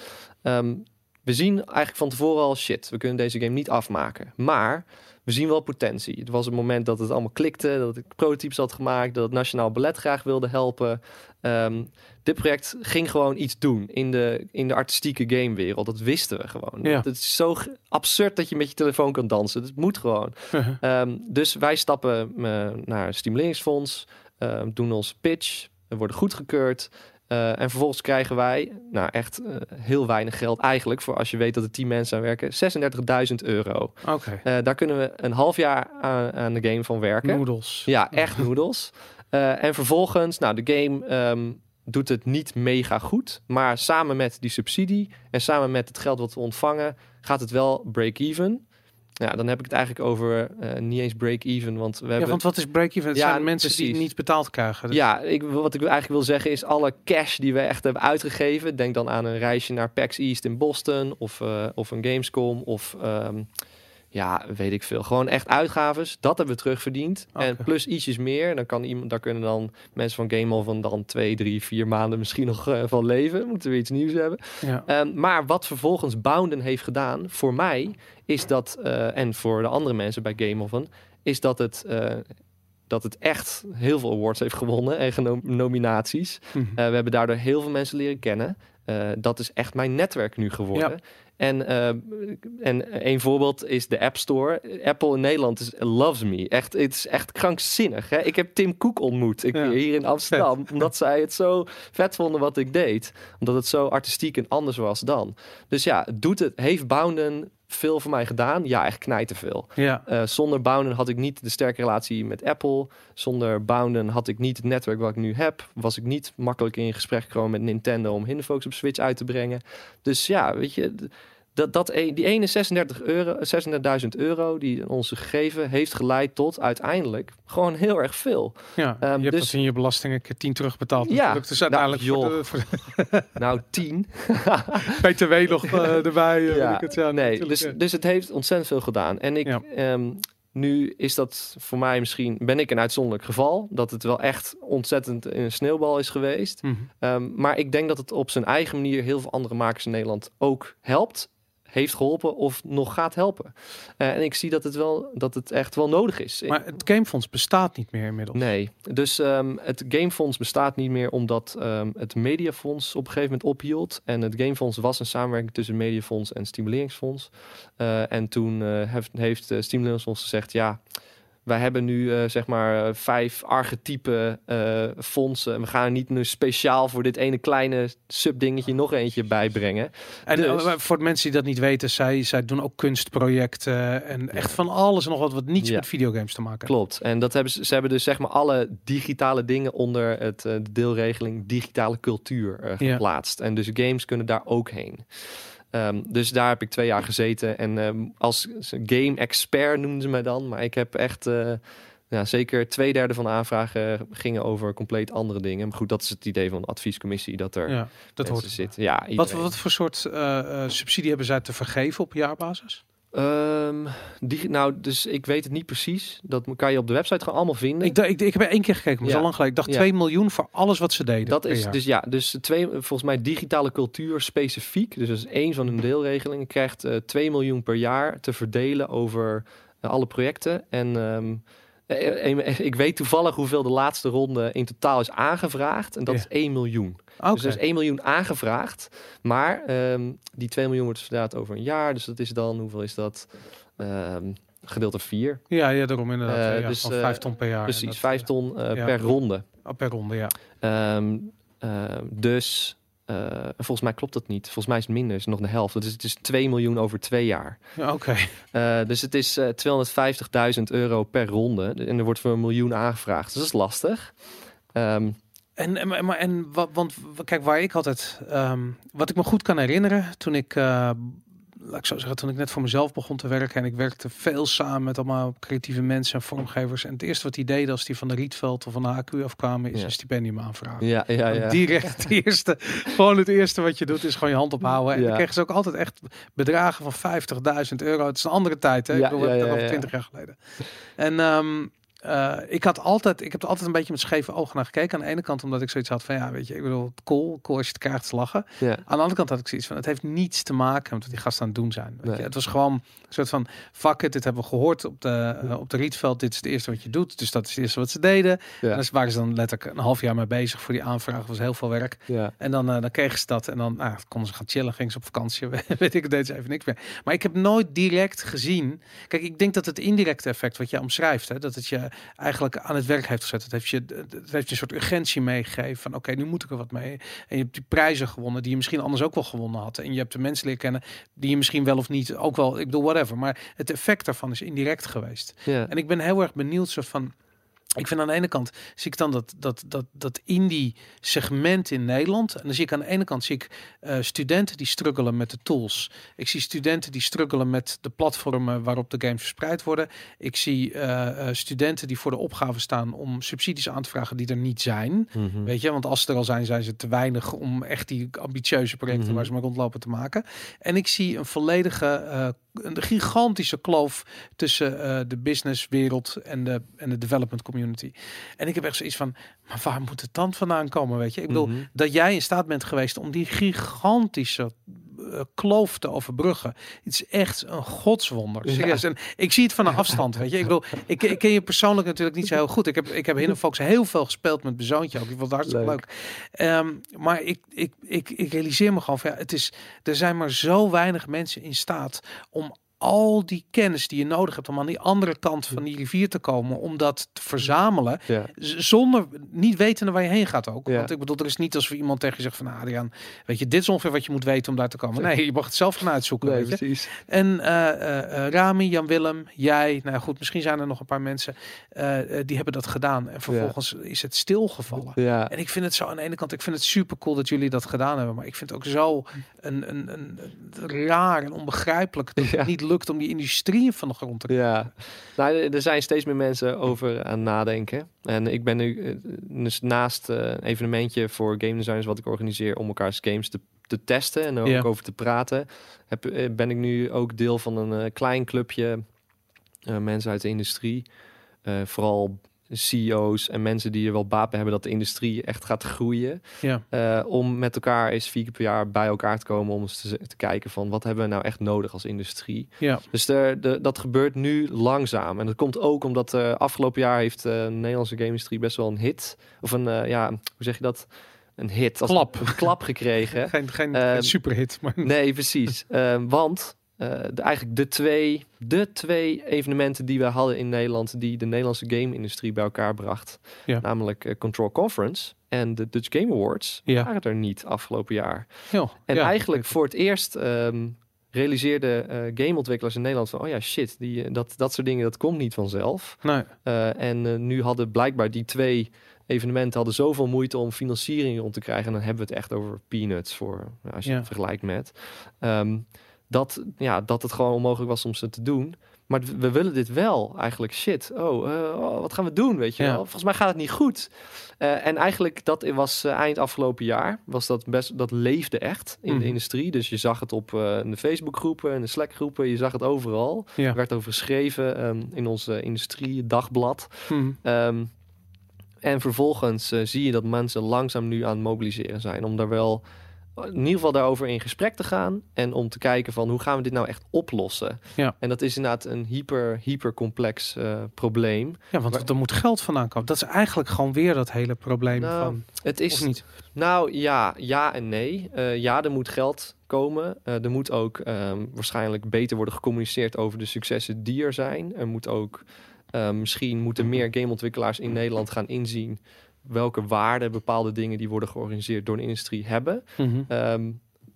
Ehm, we zien eigenlijk van tevoren al, shit, we kunnen deze game niet afmaken. Maar we zien wel potentie. Het was het moment dat het allemaal klikte, dat ik prototypes had gemaakt, dat het Nationaal Ballet graag wilde helpen. Ehm, dit project ging gewoon iets doen in de, in de artistieke gamewereld. Dat wisten we gewoon. Ja. Het is zo absurd dat je met je telefoon kan dansen. Dat moet gewoon. Ehm, dus wij stappen eh, naar het stimuleringsfonds, ehm, doen onze pitch, we worden goedgekeurd. Eh, en vervolgens krijgen wij, nou echt eh, heel weinig geld eigenlijk, voor als je weet dat er 10 mensen aan werken, 36.000 euro. Oké. Eh, daar kunnen we een half jaar aan, aan de game van werken. Noedels. Ja, echt noedels. En vervolgens, nou, de game ehm, doet het niet mega goed. Maar samen met die subsidie en samen met het geld wat we ontvangen, gaat het wel break-even. Ja, dan heb ik het eigenlijk over eh, niet eens break-even, want we Ja, hebben... want wat is break-even? Het Ja, zijn mensen die niet betaald krijgen. Dus- Ja, ik, wat ik eigenlijk wil zeggen is alle cash die we echt hebben uitgegeven. Denk dan aan een reisje naar PAX East in Boston of, eh, of een Gamescom of ehm, ja, weet ik veel. Gewoon echt uitgaves. Dat hebben we terugverdiend. En plus ietsjes meer. Dan kan iemand, daar kunnen dan mensen van Game van dan twee, drie, vier maanden misschien nog eh, van leven. Moeten we iets nieuws hebben. Ja. Ehm, maar wat vervolgens Bounden heeft gedaan voor mij, is dat, eh, en voor de andere mensen bij Game Oven, is dat het, eh, dat het echt heel veel awards heeft gewonnen en nominaties. Mhm. We hebben daardoor heel veel mensen leren kennen. Dat is echt mijn netwerk nu geworden. Ja. En, eh, en een voorbeeld is de App Store. Apple in Nederland is loves me. Echt, het is echt krankzinnig. Hè? Ik heb Tim Cook ontmoet ik, Ja. hier in Amsterdam. Omdat zij het zo vet vonden wat ik deed. Omdat het zo artistiek en anders was dan. Dus ja, doet het, heeft Bounden veel voor mij gedaan? Ja, echt knijten veel. ja. Eh, zonder Bounden had ik niet de sterke relatie met Apple. Zonder Bounden had ik niet het netwerk wat ik nu heb. Was ik niet makkelijk in gesprek gekomen met Nintendo om Hinderfocus op Switch uit te brengen. Dus ja, weet je, dat, dat, e- die ene 36 euro, 36.000 euro die ons gegeven heeft geleid tot uiteindelijk gewoon heel erg veel. ja. Ehm, je hebt dus- dat in je belastingen keer 10 terugbetaald. Ja. natuurlijk. Dus uiteindelijk Nou, voor de, voor Nou, 10. de BTW nog eh, erbij. eh, ik het, ja, nee, dus, ja. dus het heeft ontzettend veel gedaan. En ik, Ja. ehm, nu is dat voor mij misschien, ben ik een uitzonderlijk geval, dat het wel echt ontzettend een sneeuwbal is geweest. Mhm. Ehm, maar ik denk dat het op zijn eigen manier heel veel andere makers in Nederland ook helpt, heeft geholpen of nog gaat helpen. Eh, en ik zie dat het, wel, dat het echt wel nodig is. Maar het Gamefonds bestaat niet meer inmiddels. Nee, dus ehm, het Gamefonds bestaat niet meer omdat ehm, het Mediafonds op een gegeven moment ophield. En het Gamefonds was een samenwerking tussen Mediafonds en Stimuleringsfonds. Eh, en toen eh, heeft, heeft Stimuleringsfonds gezegd, ja, wij hebben nu eh, zeg maar eh, vijf archetype eh, fondsen. En we gaan er niet nu speciaal voor dit ene kleine subdingetje nog eentje bijbrengen. En Dus- voor de mensen die dat niet weten, zij, zij doen ook kunstprojecten en echt van alles en nog wat wat niets Ja. met videogames te maken. Klopt. En dat hebben ze, ze hebben dus zeg maar alle digitale dingen onder het, de deelregeling digitale cultuur Ja. geplaatst. En dus games kunnen daar ook heen. Ehm, dus daar heb ik twee jaar gezeten. En ehm, als game expert noemden ze mij dan. Maar ik heb echt eh, ja, zeker twee derde van de aanvragen gingen over compleet andere dingen. Maar goed, dat is het idee van de adviescommissie. Dat er Ja, dat hoort. zitten. Ja, Wat, iedereen. wat voor soort eh, eh, subsidie hebben zij te vergeven op jaarbasis? Ehm, die, nou, dus ik weet het niet precies. Dat kan je op de website gewoon allemaal vinden. Ik, ik, ik heb er één keer gekeken, maar Ja. zo lang geleden. Ik dacht Ja. 2 miljoen voor alles wat ze deden. dat is jaar. dus ja, dus twee, volgens mij digitale cultuur specifiek. Dus dat is één van hun deelregelingen. Krijgt eh 2 miljoen per jaar te verdelen over eh, alle projecten. En ehm, eh, ik weet toevallig hoeveel de laatste ronde in totaal is aangevraagd. En dat Ja. is 1 miljoen. Dus er is 1 miljoen aangevraagd. Maar ehm, die 2 miljoen wordt verdeeld over een jaar. Dus dat is dan, hoeveel is dat? Ehm, gedeeld door 4. Ja, ja, daarom inderdaad. Eh, ja, dus, gewoon eh, vijf ton per jaar. Precies, dat, 5 eh, ton ja. per ronde. oh, per ronde, ja. Ehm, dus eh, volgens mij klopt dat niet. Volgens mij is het minder, is het nog de helft. Dus het is 2 miljoen over twee jaar. ja Oké. Eh, dus het is eh 250.000 euro per ronde. En er wordt voor een miljoen aangevraagd. Dus dat is lastig. Ehm, En, en, maar- en wat, want kijk, waar ik altijd, ehm, wat ik me goed kan herinneren, toen ik, eh, laat ik zo zeggen, toen ik net voor mezelf begon te werken en ik werkte veel samen met allemaal creatieve mensen en vormgevers. En het eerste wat die deden als die van de Rietveld of van de HQ afkwamen, is Ja. een stipendium aanvragen. ja, ja, ja. Direct het eerste, gewoon het eerste wat je doet is gewoon je hand ophouden. En Ja. dan kregen ze ook altijd echt bedragen van 50.000 euro. Het is een andere tijd, hè? Ja, ik bedoel, we ja, ja, over ja. 20 jaar geleden. En ehm, eh, ik had altijd, ik heb er altijd een beetje met scheve ogen naar gekeken. Aan de ene kant omdat ik zoiets had van, ja, weet je, ik bedoel, cool, cool als je het te lachen. Aan de andere kant had ik zoiets van, het heeft niets te maken met wat die gasten aan het doen zijn. Weet Nee. je? Het was gewoon een soort van, fuck it, dit hebben we gehoord op de, op de Rietveld. Dit is het eerste wat je doet. Dus dat is het eerste wat ze deden. En daar waren ze dan letterlijk een half jaar mee bezig voor die aanvraag. was heel veel werk. ja. En dan, eh, dan kregen ze dat. En dan nou, konden ze gaan chillen. Gingen ze op vakantie. Weet ik, deed ze even niks meer. Maar ik heb nooit direct gezien. Kijk, ik denk dat het indirecte effect wat je omschrijft. Hè, dat het je eigenlijk aan het werk heeft gezet. Het heeft je, het heeft je een soort urgentie meegegeven. Van oké, nu moet ik er wat mee. En je hebt die prijzen gewonnen. Die je misschien anders ook wel gewonnen had. En je hebt de mensen leren kennen. Die je misschien wel of niet ook wel. Ik bedoel, whatever. Maar het effect daarvan is indirect geweest. ja. En ik ben heel erg benieuwd soort van. Ik vind aan de ene kant zie ik dan dat, dat, dat, dat indie segment in Nederland. En dan zie ik aan de ene kant zie ik eh, studenten die struggelen met de tools. Ik zie studenten die struggelen met de platformen waarop de games verspreid worden. Ik zie eh, eh, studenten die voor de opgave staan om subsidies aan te vragen die er niet zijn. Mhm. Weet je, want als ze er al zijn, zijn ze te weinig om echt die ambitieuze projecten Mhm. waar ze maar rondlopen te maken. En ik zie een volledige, een gigantische kloof tussen de businesswereld en de, en de development community. En ik heb echt zoiets van, maar waar moet het dan vandaan komen, weet je? Ik bedoel, Mhm. dat jij in staat bent geweest om die gigantische eh, kloof te overbruggen. Het is echt een godswonder. Ja. Serieus. En ik zie het van een afstand, weet je. Ik bedoel, ik, ik ken je persoonlijk natuurlijk niet zo heel goed. Ik heb, ik heb Hidden Fox heel veel gespeeld met mijn zoontje ook. Ik vond het hartstikke leuk. Leuk. Ehm, maar ik, ik, ik, ik realiseer me gewoon van, ja, het is, er zijn maar zo weinig mensen in staat om al die kennis die je nodig hebt om aan die andere kant van die rivier te komen, om dat te verzamelen, Ja. zonder niet wetende waar je heen gaat ook. Ja. Want ik bedoel, er is niet alsof iemand tegen je zegt van, "Nou, Adriaan, weet je, dit is ongeveer wat je moet weten om daar te komen. Nee, je mag het zelf gaan uitzoeken, Nee, weet je. En eh, eh, eh, Rami, Jan Willem, jij, nou goed, misschien zijn er nog een paar mensen die hebben dat gedaan. En vervolgens is het stilgevallen. Ja. En ik vind het zo aan de ene kant, ik vind het super cool dat jullie dat gedaan hebben. Maar ik vind het ook zo een, een, een, een raar en onbegrijpelijk dat Ja. het niet lukt om die industrieën van de grond te krijgen. Ja, nou, er- zijn steeds meer mensen over aan nadenken. En ik ben nu eh, dus naast eh, een evenementje voor game designers wat ik organiseer om elkaars games te, te testen en er ook Ja. over te praten, heb, eh, ben ik nu ook deel van een klein clubje mensen uit de industrie. Vooral CEO's en mensen die er wel baat bij hebben dat de industrie echt gaat groeien. Ja. Eh, om met elkaar eens vier keer per jaar bij elkaar te komen om eens te, te kijken van wat hebben we nou echt nodig als industrie. Ja. Dus er, de, dat gebeurt nu langzaam. En dat komt ook omdat uh, afgelopen jaar heeft uh, de Nederlandse game-industrie best wel een hit. Of een, ja, hoe zeg je dat? Een hit. Als Klap. Een klap gekregen. geen geen, Ehm, geen superhit. Maar... Nee, precies. Ehm, want uh, de, eigenlijk de twee, de twee evenementen die we hadden in Nederland... die de Nederlandse game-industrie bij elkaar bracht... Ja. namelijk uh, Control Conference en de Dutch Game Awards... Ja. waren er niet afgelopen jaar. Jo, En ja. eigenlijk voor het eerst um, realiseerden uh, gameontwikkelaars in Nederland van... oh ja, shit, die, dat, dat soort dingen, dat komt niet vanzelf. Nee. En nu hadden blijkbaar die twee evenementen hadden zoveel moeite om financiering rond te krijgen. En dan hebben we het echt over peanuts voor, nou, als je Ja. het vergelijkt met. Um, dat, ja, dat het gewoon onmogelijk was om ze te doen. Maar we willen dit wel eigenlijk. Shit, oh, eh, oh, wat gaan we doen, weet je Ja. wel? Volgens mij gaat het niet goed. Eh, en eigenlijk, dat was eh, eind afgelopen jaar, was dat best, dat leefde echt in Mhm. de industrie. Dus je zag het op eh, de Facebookgroepen en de Slackgroepen, je zag het overal. Ja. Er werd over geschreven ehm, in onze industrie dagblad. Hm. Ehm, en vervolgens zie je dat mensen langzaam nu aan het mobiliseren zijn. Om daar wel in ieder geval daarover in gesprek te gaan. En om te kijken van hoe gaan we dit nou echt oplossen. Ja. En dat is inderdaad een hyper, hyper complex eh, probleem. Ja, want Maar- er moet geld vandaan komen. Dat is eigenlijk gewoon weer dat hele probleem Nou, van... Het is niet? Nou ja, ja en nee. Eh, ja, er moet geld komen. Eh, er moet ook ehm, waarschijnlijk beter worden gecommuniceerd over de successen die er zijn. Er moet ook misschien moeten meer gameontwikkelaars in Nederland gaan inzien welke waarde bepaalde dingen die worden georganiseerd door de industrie hebben. Mhm. Ehm,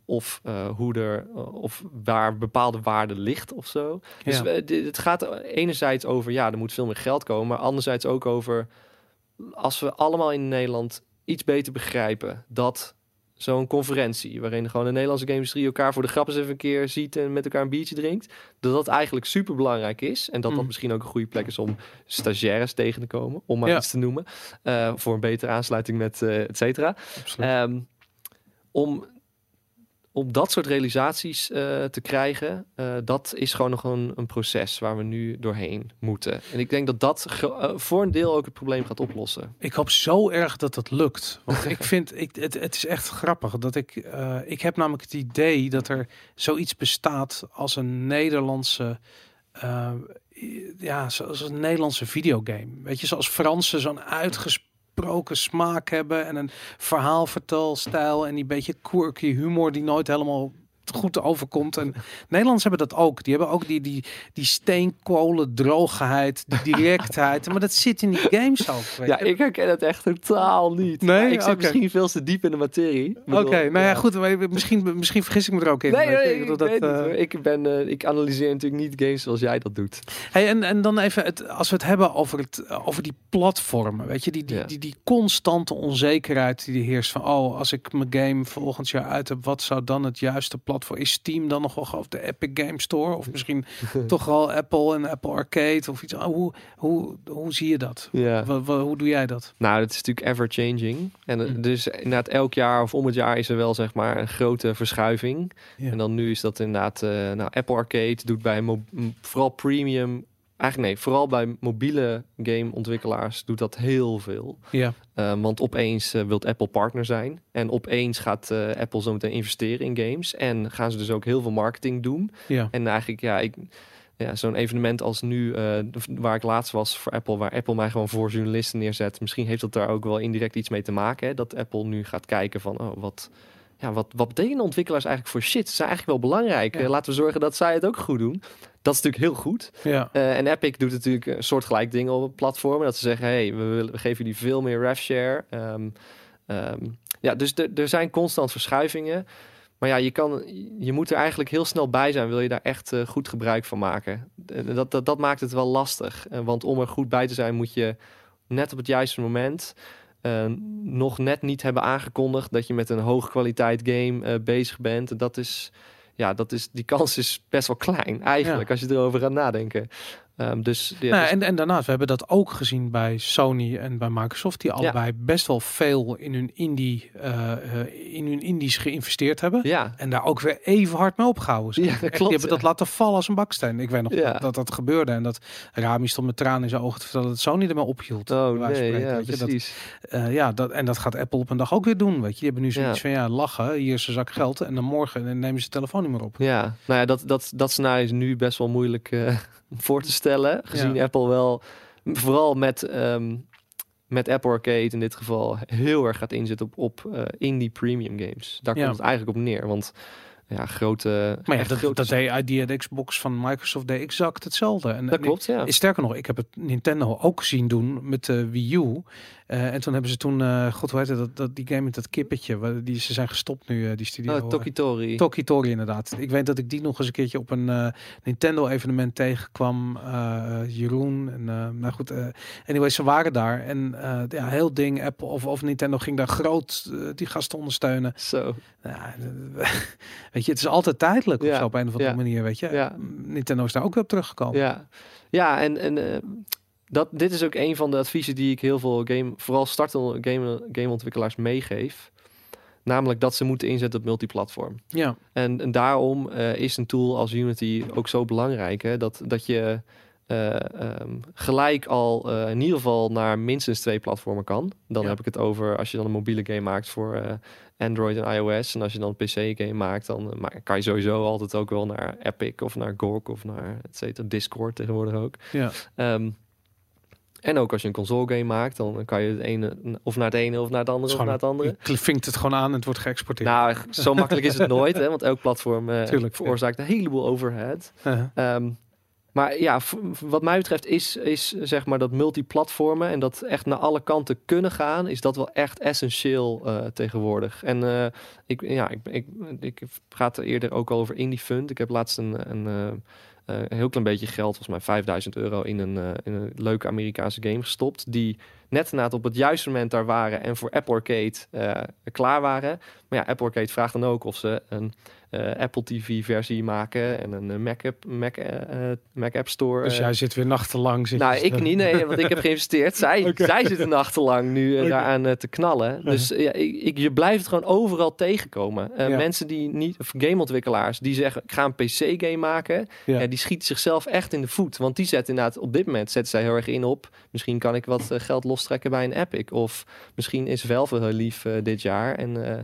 of eh, hoe er of waar bepaalde waarde ligt of zo. Dus we- het gaat enerzijds over ja, er moet veel meer geld komen, maar anderzijds ook over als we allemaal in Nederland iets beter begrijpen dat zo'n conferentie waarin gewoon de Nederlandse game-industrie elkaar voor de grap eens even een keer ziet en met elkaar een biertje drinkt, dat dat eigenlijk super belangrijk is en dat dat Mm. misschien ook een goede plek is om stagiaires tegen te komen, om maar Ja. iets te noemen, eh, voor een betere aansluiting met eh et cetera. Ehm, om, om dat soort realisaties eh, te krijgen, eh, dat is gewoon nog een, een proces waar we nu doorheen moeten. En ik denk dat dat eh, voor een deel ook het probleem gaat oplossen. Ik hoop zo erg dat dat lukt. Want ik vind, ik, het, het is echt grappig dat ik, ik heb namelijk het idee dat er zoiets bestaat als een Nederlandse, ja, zoals een Nederlandse videogame. Weet je, zoals Fransen zo'n uitgesproken smaak hebben en een verhaalvertelstijl en die beetje quirky humor die nooit helemaal goed overkomt. En Nederlanders hebben dat ook. Die hebben ook die, die, die steenkolen droogheid, die directheid. maar dat zit in die games ook. Ja, ik herken het echt totaal niet. Nee? Maar ik zit misschien veel te diep in de materie. Oké, bedoel, nou ja, goed. maar Misschien, misschien vergis ik me er ook in. Nee, nee, Ik dat, eh, ik, ben, eh, ik analyseer natuurlijk niet games zoals jij dat doet. Hey, en, en dan even, het, als we het hebben over, het, over die platformen, weet je, die, die, Ja. die, die constante onzekerheid die er heerst van, oh, als ik mijn game volgend jaar uit heb, wat zou dan het juiste platform? Is Steam dan nog wel of de Epic Game Store? Of misschien toch wel Apple en Apple Arcade of iets? Oh, hoe, hoe, hoe zie je dat? Ja. Hoe doe jij dat? Nou, dat is natuurlijk ever-changing. En Hm. dus inderdaad elk jaar of om het jaar is er wel zeg maar een grote verschuiving. Ja. En dan nu is dat inderdaad, eh, nou Apple Arcade doet bij vooral premium, eigenlijk nee, vooral bij mobiele gameontwikkelaars doet dat heel veel. Ja, Eh, want opeens uh, wilt Apple partner zijn. En opeens gaat uh, Apple zo meteen investeren in games. En gaan ze dus ook heel veel marketing doen. ja. En eigenlijk, ja, ik, ja zo'n evenement als nu, uh, waar ik laatst was voor Apple, waar Apple mij gewoon voor journalisten neerzet. Misschien heeft dat daar ook wel indirect iets mee te maken. Hè? Dat Apple nu gaat kijken van, oh, wat, ja, wat, wat betekenen ontwikkelaars eigenlijk voor shit? Ze zijn eigenlijk wel belangrijk. Ja. Laten we zorgen dat zij het ook goed doen. Dat is natuurlijk heel goed. ja. Uh, en Epic doet natuurlijk een soortgelijk dingen op platformen. Dat ze zeggen, hey, we, willen, we geven jullie veel meer rev share. Um, um, ja, dus er zijn constant verschuivingen. Maar ja, je, kan, je moet er eigenlijk heel snel bij zijn. Wil je daar echt uh, goed gebruik van maken? Dat, dat, dat maakt het wel lastig. Uh, want om er goed bij te zijn, moet je net op het juiste moment... Uh, nog net niet hebben aangekondigd dat je met een hoge kwaliteit game bezig bent. En dat is ja, dat is, die kans is best wel klein eigenlijk, ja. als je erover gaat nadenken. Um, dus, ja, nou, dus... en, en daarnaast, we hebben dat ook gezien bij Sony en bij Microsoft, die allebei ja. best wel veel in hun indie, uh, uh, in hun indies geïnvesteerd hebben. Ja. En daar ook weer even hard mee opgehouden zijn. Ja, Echt. Die hebben dat laten vallen als een baksteen. Ik weet nog dat, dat gebeurde en dat Rami stond met tranen in zijn ogen te vertellen dat Sony ermee ophield. Oh nee, ja, precies. Dat, uh, ja, dat, en dat gaat Apple op een dag ook weer doen, weet je. Die hebben nu zoiets van, ja, lachen, hier is een zak geld en dan morgen nemen ze de telefoon niet meer op. Ja, nou ja, dat, dat, dat scenario is nu best wel moeilijk uh, voor te stellen. Gezien ja. Apple wel, vooral met, um, met Apple Arcade in dit geval, heel erg gaat inzetten op, op uh, indie premium games. Daar ja. komt het eigenlijk op neer. Want ja, grote. Maar ja, dat, grote... dat deed die de Xbox van Microsoft deed exact hetzelfde. En, dat klopt, ja. Sterker nog, ik heb het Nintendo ook zien doen met de Wii U. Eh, en toen hebben ze toen, eh, god hoe het, dat, dat, die game met dat kippetje, waar- die, ze zijn gestopt nu, eh, die studio. Oh, Tokitori. Tokitori inderdaad. Ik weet dat ik die nog eens een keertje op een Nintendo evenement tegenkwam. Jeroen en nou goed. anyway, ze waren daar en ja, heel ding Apple of, of Nintendo ging daar groot die gasten ondersteunen. Zo. Ja, weet je, het is altijd tijdelijk of Ja, zo op een of andere ja, manier, weet je. ja. Nintendo is daar ook weer op teruggekomen. Ja, ja en, en dat, dit is ook een van de adviezen die ik heel veel game, vooral startende game, gameontwikkelaars meegeef. Namelijk dat ze moeten inzetten op multiplatform. Ja, En, en daarom eh, is een tool als Unity ook zo belangrijk. Hè? Dat, dat je eh, ehm, gelijk al eh, in ieder geval naar minstens twee platformen kan. Dan Ja. heb ik het over als je dan een mobiele game maakt voor Android en iOS. En als je dan een PC-game maakt, dan maar kan je sowieso altijd ook wel naar Epic of naar GOG of naar et cetera, Discord tegenwoordig ook. ja. Ehm, en ook als je een console game maakt, dan kan je het ene of naar het ene of naar het andere of naar het andere. Je vinkt het gewoon aan en het wordt geëxporteerd. Nou, zo makkelijk is het nooit, hè? want elk platform Tuurlijk, veroorzaakt een heleboel overhead. Uh, Ehm, maar ja, wat mij betreft is, is zeg maar dat multiplatformen en dat echt naar alle kanten kunnen gaan, is dat wel echt essentieel eh, tegenwoordig. En eh, ik, ja, ik, ik, ik praat er eerder ook al over Indie Fund. Ik heb laatst een, een, een heel klein beetje geld, volgens mij 5000 euro, in een, eh, in een leuke Amerikaanse game gestopt. Die net inderdaad op het juiste moment daar waren en voor Apple Arcade eh, klaar waren. Maar ja, Apple Arcade vraagt dan ook of ze een eh, Apple TV versie maken en een eh, Mac, app, Mac, eh, Mac App Store. dus jij zit weer nachtenlang. Zit nou, je- ik niet, nee, want ik heb geïnvesteerd. Zij, zij zitten nachtenlang nu daaraan te knallen. Dus ja, ik, ik, je blijft het gewoon overal tegenkomen. Ja. Mensen die niet, of gameontwikkelaars, die zeggen, ik ga een PC-game maken. Ja. Die schieten zichzelf echt in de voet. Want die zetten inderdaad, op dit moment zetten zij heel erg in op, misschien kan ik wat geld lostrekken bij een Epic. Of misschien is Valve heel lief eh, dit jaar en... eh,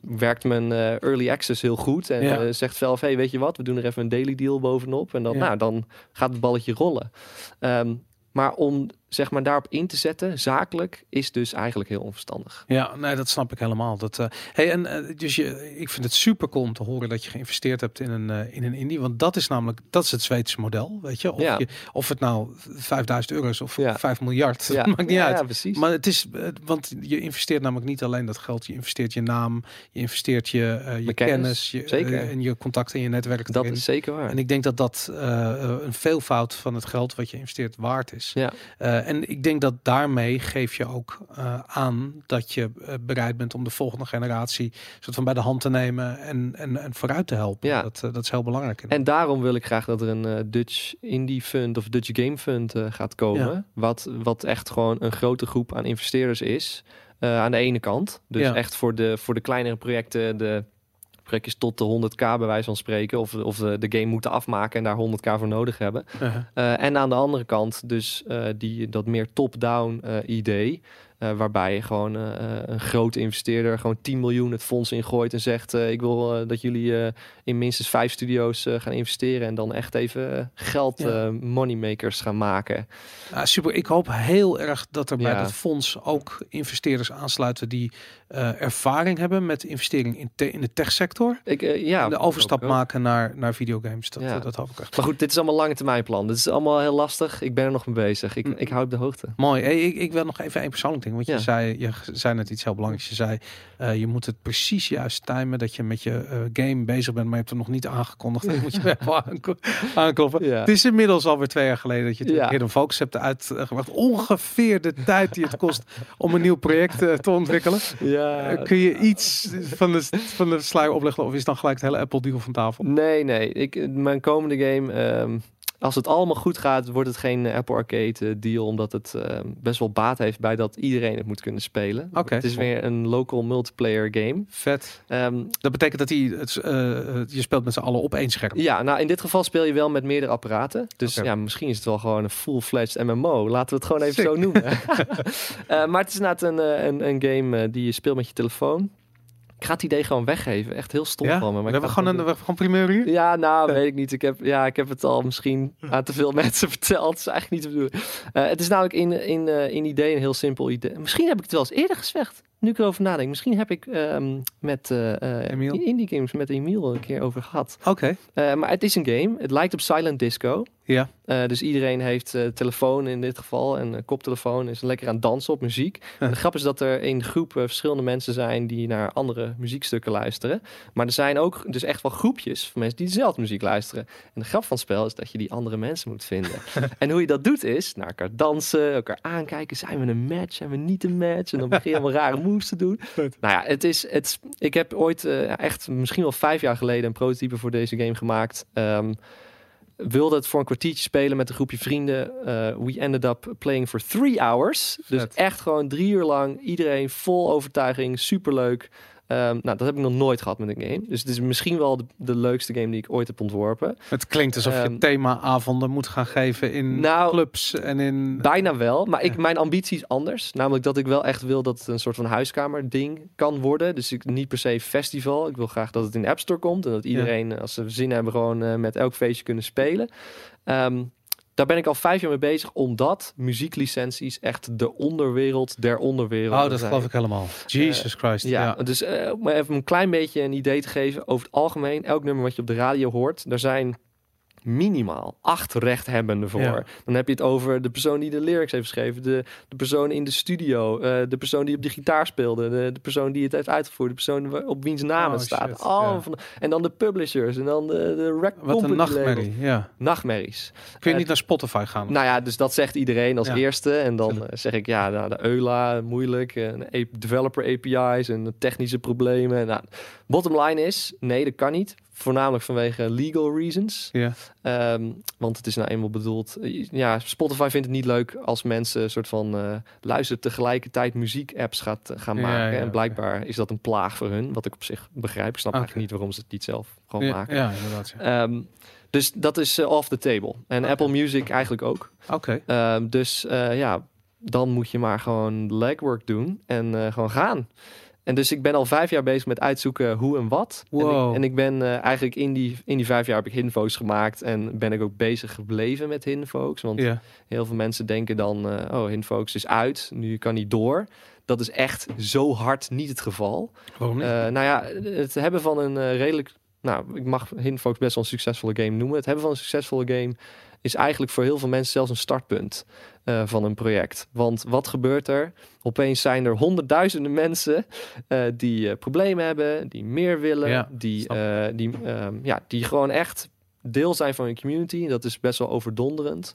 werkt mijn eh, early access heel goed en Ja. zegt Valve, hey, weet je wat, we doen er even een daily deal bovenop en dan, Ja. nou, dan gaat het balletje rollen. Ehm, maar om zeg maar daarop in te zetten, zakelijk, is dus eigenlijk heel onverstandig. Ja, nee, dat snap ik helemaal. Dat, eh, hey, en eh, dus je, ik vind het super cool om te horen dat je geïnvesteerd hebt in een, eh, in een indie. Want dat is namelijk, dat is het Zweedse model, weet je. Of, Ja. je, of het nou 5000 euro is of Ja. 5 miljard, Ja, maakt niet ja, uit. Ja, precies. Maar het is, want je investeert namelijk niet alleen dat geld. Je investeert je naam, je investeert je, je kennis, je, zeker. en je contacten en je netwerk dat erin. is zeker waar. En ik denk dat dat een veelvoud van het geld wat je investeert waard is. Ja. Eh, en ik denk dat daarmee geef je ook eh, aan dat je eh, bereid bent om de volgende generatie soort van bij de hand te nemen en, en, en vooruit te helpen. Ja. Dat, dat is heel belangrijk. En daarom wil ik graag dat er een Dutch Indie Fund of Dutch Game Fund gaat komen. Ja. Wat, wat echt gewoon een grote groep aan investeerders is. aan de ene kant. Dus Ja. echt voor de, voor de kleinere projecten, de projectjes tot de 100k bij wijze van spreken. Of, of de, de game moeten afmaken en daar 100k voor nodig hebben. Uh, Eh, en aan de andere kant dus eh, die, dat meer top-down eh, idee. Eh, waarbij je gewoon eh, eh, een grote investeerder gewoon 10 miljoen het fonds ingooit en zegt: Ik wil dat jullie in minstens vijf studio's gaan investeren. En dan echt even geld, Ja. moneymakers gaan maken. ja, super. Ik hoop heel erg dat er bij Ja. dat fonds ook investeerders aansluiten die ervaring hebben met investering in, te- in de techsector. Ik, ja, de overstap maken naar, naar videogames. Dat, Ja. dat hoop ik echt. Maar goed, dit is allemaal lange termijn plan. Dit is allemaal heel lastig. Ik ben er nog mee bezig. Ik, Mm. ik hou op de hoogte. Mooi. Hey, ik, ik wil nog even één persoonlijk ding. Want je, Ja. zei, je zei net iets heel belangrijks. Je zei, eh, je moet het precies juist timen dat je met je eh, game bezig bent, maar je hebt hem nog niet aangekondigd. Dan moet je aanko- aankloppen. Ja. Het is inmiddels alweer twee jaar geleden dat je Ja. ja. Hidden Focus hebt uitgebracht. Ongeveer de tijd die het kost om een nieuw project eh, te ontwikkelen. Ja, kun je iets van de, van de sluier opleggen of is dan gelijk het hele Apple deal van tafel? Nee, nee. Ik, mijn komende game, ehm, als het allemaal goed gaat, wordt het geen eh, Apple Arcade eh, deal, omdat het ehm, best wel baat heeft bij dat iedereen het moet kunnen spelen. Oké. Het is weer een local multiplayer game. Vet. Ehm, Dat betekent dat hij het, eh, eh, je speelt met z'n allen op één scherm. ja, nou in dit geval speel je wel met meerdere apparaten. Dus ja, misschien is het wel gewoon een full-fledged MMO. Laten we het gewoon even Sick. zo noemen. Eh, maar het is inderdaad een, eh, een, een game eh, die je speelt met je telefoon. Ik ga het idee gewoon weggeven. Echt heel stom Ja? van me. we Maar ik hebben gewoon een we hebben gewoon primeur hier. Ja, nou, weet ik niet. Ik heb, ja, ik heb het al misschien aan te veel mensen verteld. Dat is eigenlijk niet te bedoelen. Eh, het is namelijk in, in, eh, in idee een heel simpel idee. Misschien heb ik het wel eens eerder gezegd. Nu ik erover nadenk, misschien heb ik ehm, met eh eh, Emiel? Indie Games met Emiel een keer over gehad. Oké. Eh, maar het is een game. Het lijkt op Silent Disco. Ja. Eh, dus iedereen heeft eh, telefoon in dit geval en koptelefoon is lekker aan dansen op muziek. De grap is dat er in groepen verschillende mensen zijn die naar andere muziekstukken luisteren. Maar er zijn ook dus echt wel groepjes van mensen die dezelfde muziek luisteren. En de grap van het spel is dat je die andere mensen moet vinden. en hoe je dat doet is naar elkaar dansen, elkaar aankijken. Zijn we een match? Zijn we niet een match? En dan begin je allemaal rare moves te doen. Nou ja, het is, het, ik heb ooit eh, echt misschien wel vijf jaar geleden een prototype voor deze game gemaakt. Ehm, wilde het voor een kwartiertje spelen met een groepje vrienden. Eh, we ended up playing for three hours. Dus echt gewoon drie uur lang. Iedereen vol overtuiging. Superleuk. Ehm, nou, dat heb ik nog nooit gehad met een game. Dus het is misschien wel de, de leukste game die ik ooit heb ontworpen. Het klinkt alsof je Ehm, themaavonden moet gaan geven in Nou, clubs en in... Bijna wel, maar ik, mijn ambitie is anders. Namelijk dat ik wel echt wil dat het een soort van huiskamer ding kan worden. Dus ik, niet per se festival. Ik wil graag dat het in de App Store komt. En dat iedereen, eh, als ze zin hebben, gewoon eh, met elk feestje kunnen spelen. Ehm, daar ben ik al vijf jaar mee bezig, omdat muzieklicenties echt de onderwereld der onderwereld Oh, dat geloof ik helemaal. Jesus Christ. Ja, Ja. dus eh, om even een klein beetje een idee te geven. Over het algemeen, elk nummer wat je op de radio hoort, daar zijn minimaal acht rechthebbenden voor. Ja. Dan heb je het over de persoon die de lyrics heeft geschreven, de, de persoon in de studio, eh, de persoon die op de gitaar speelde, de, de persoon die het heeft uitgevoerd, de persoon op wiens naam Oh, het staat. shit, Al ja. van en dan de publishers en dan de, de rec Wat een nachtmerrie. Ja. Nachtmerries. Kun je Eh, niet naar Spotify gaan? Nou ja, dus dat zegt iedereen als Ja. eerste. En dan eh, zeg ik, ja, nou, de EULA, moeilijk. En developer API's en technische problemen. Nou, bottom line is, nee, dat kan niet. Voornamelijk vanwege legal reasons. Ja. Ehm, want het is nou eenmaal bedoeld... eh, Ja, Spotify vindt het niet leuk als mensen een soort van... eh luisteren tegelijkertijd muziek-apps gaat, eh, gaan maken. ja, en blijkbaar is dat een plaag voor hun. Wat ik op zich begrijp. Ik snap Oké. eigenlijk niet waarom ze het niet zelf gewoon maken. ja, inderdaad. Ehm, dus dat is off the table. En Apple Music eigenlijk ook. Oké. Ehm, dus ja, dan moet je maar gewoon legwork doen en gewoon gaan. En dus ik ben al vijf jaar bezig met uitzoeken hoe en wat. En, ik, en ik ben eh, eigenlijk in die, in die vijf jaar heb ik Focus gemaakt. En ben ik ook bezig gebleven met Focus. Want heel veel mensen denken dan, eh, oh, Focus is uit. Nu kan niet door. Dat is echt zo hard niet het geval. Waarom niet? Eh, nou ja, het hebben van een redelijk... Nou, ik mag Focus best wel een succesvolle game noemen. Het hebben van een succesvolle game is eigenlijk voor heel veel mensen zelfs een startpunt eh, van een project. Want wat gebeurt er? Opeens zijn er honderdduizenden mensen eh, die eh, problemen hebben, die meer willen, Ja, die, die, ehm, ja, die gewoon echt deel zijn van een community. Dat is best wel overdonderend.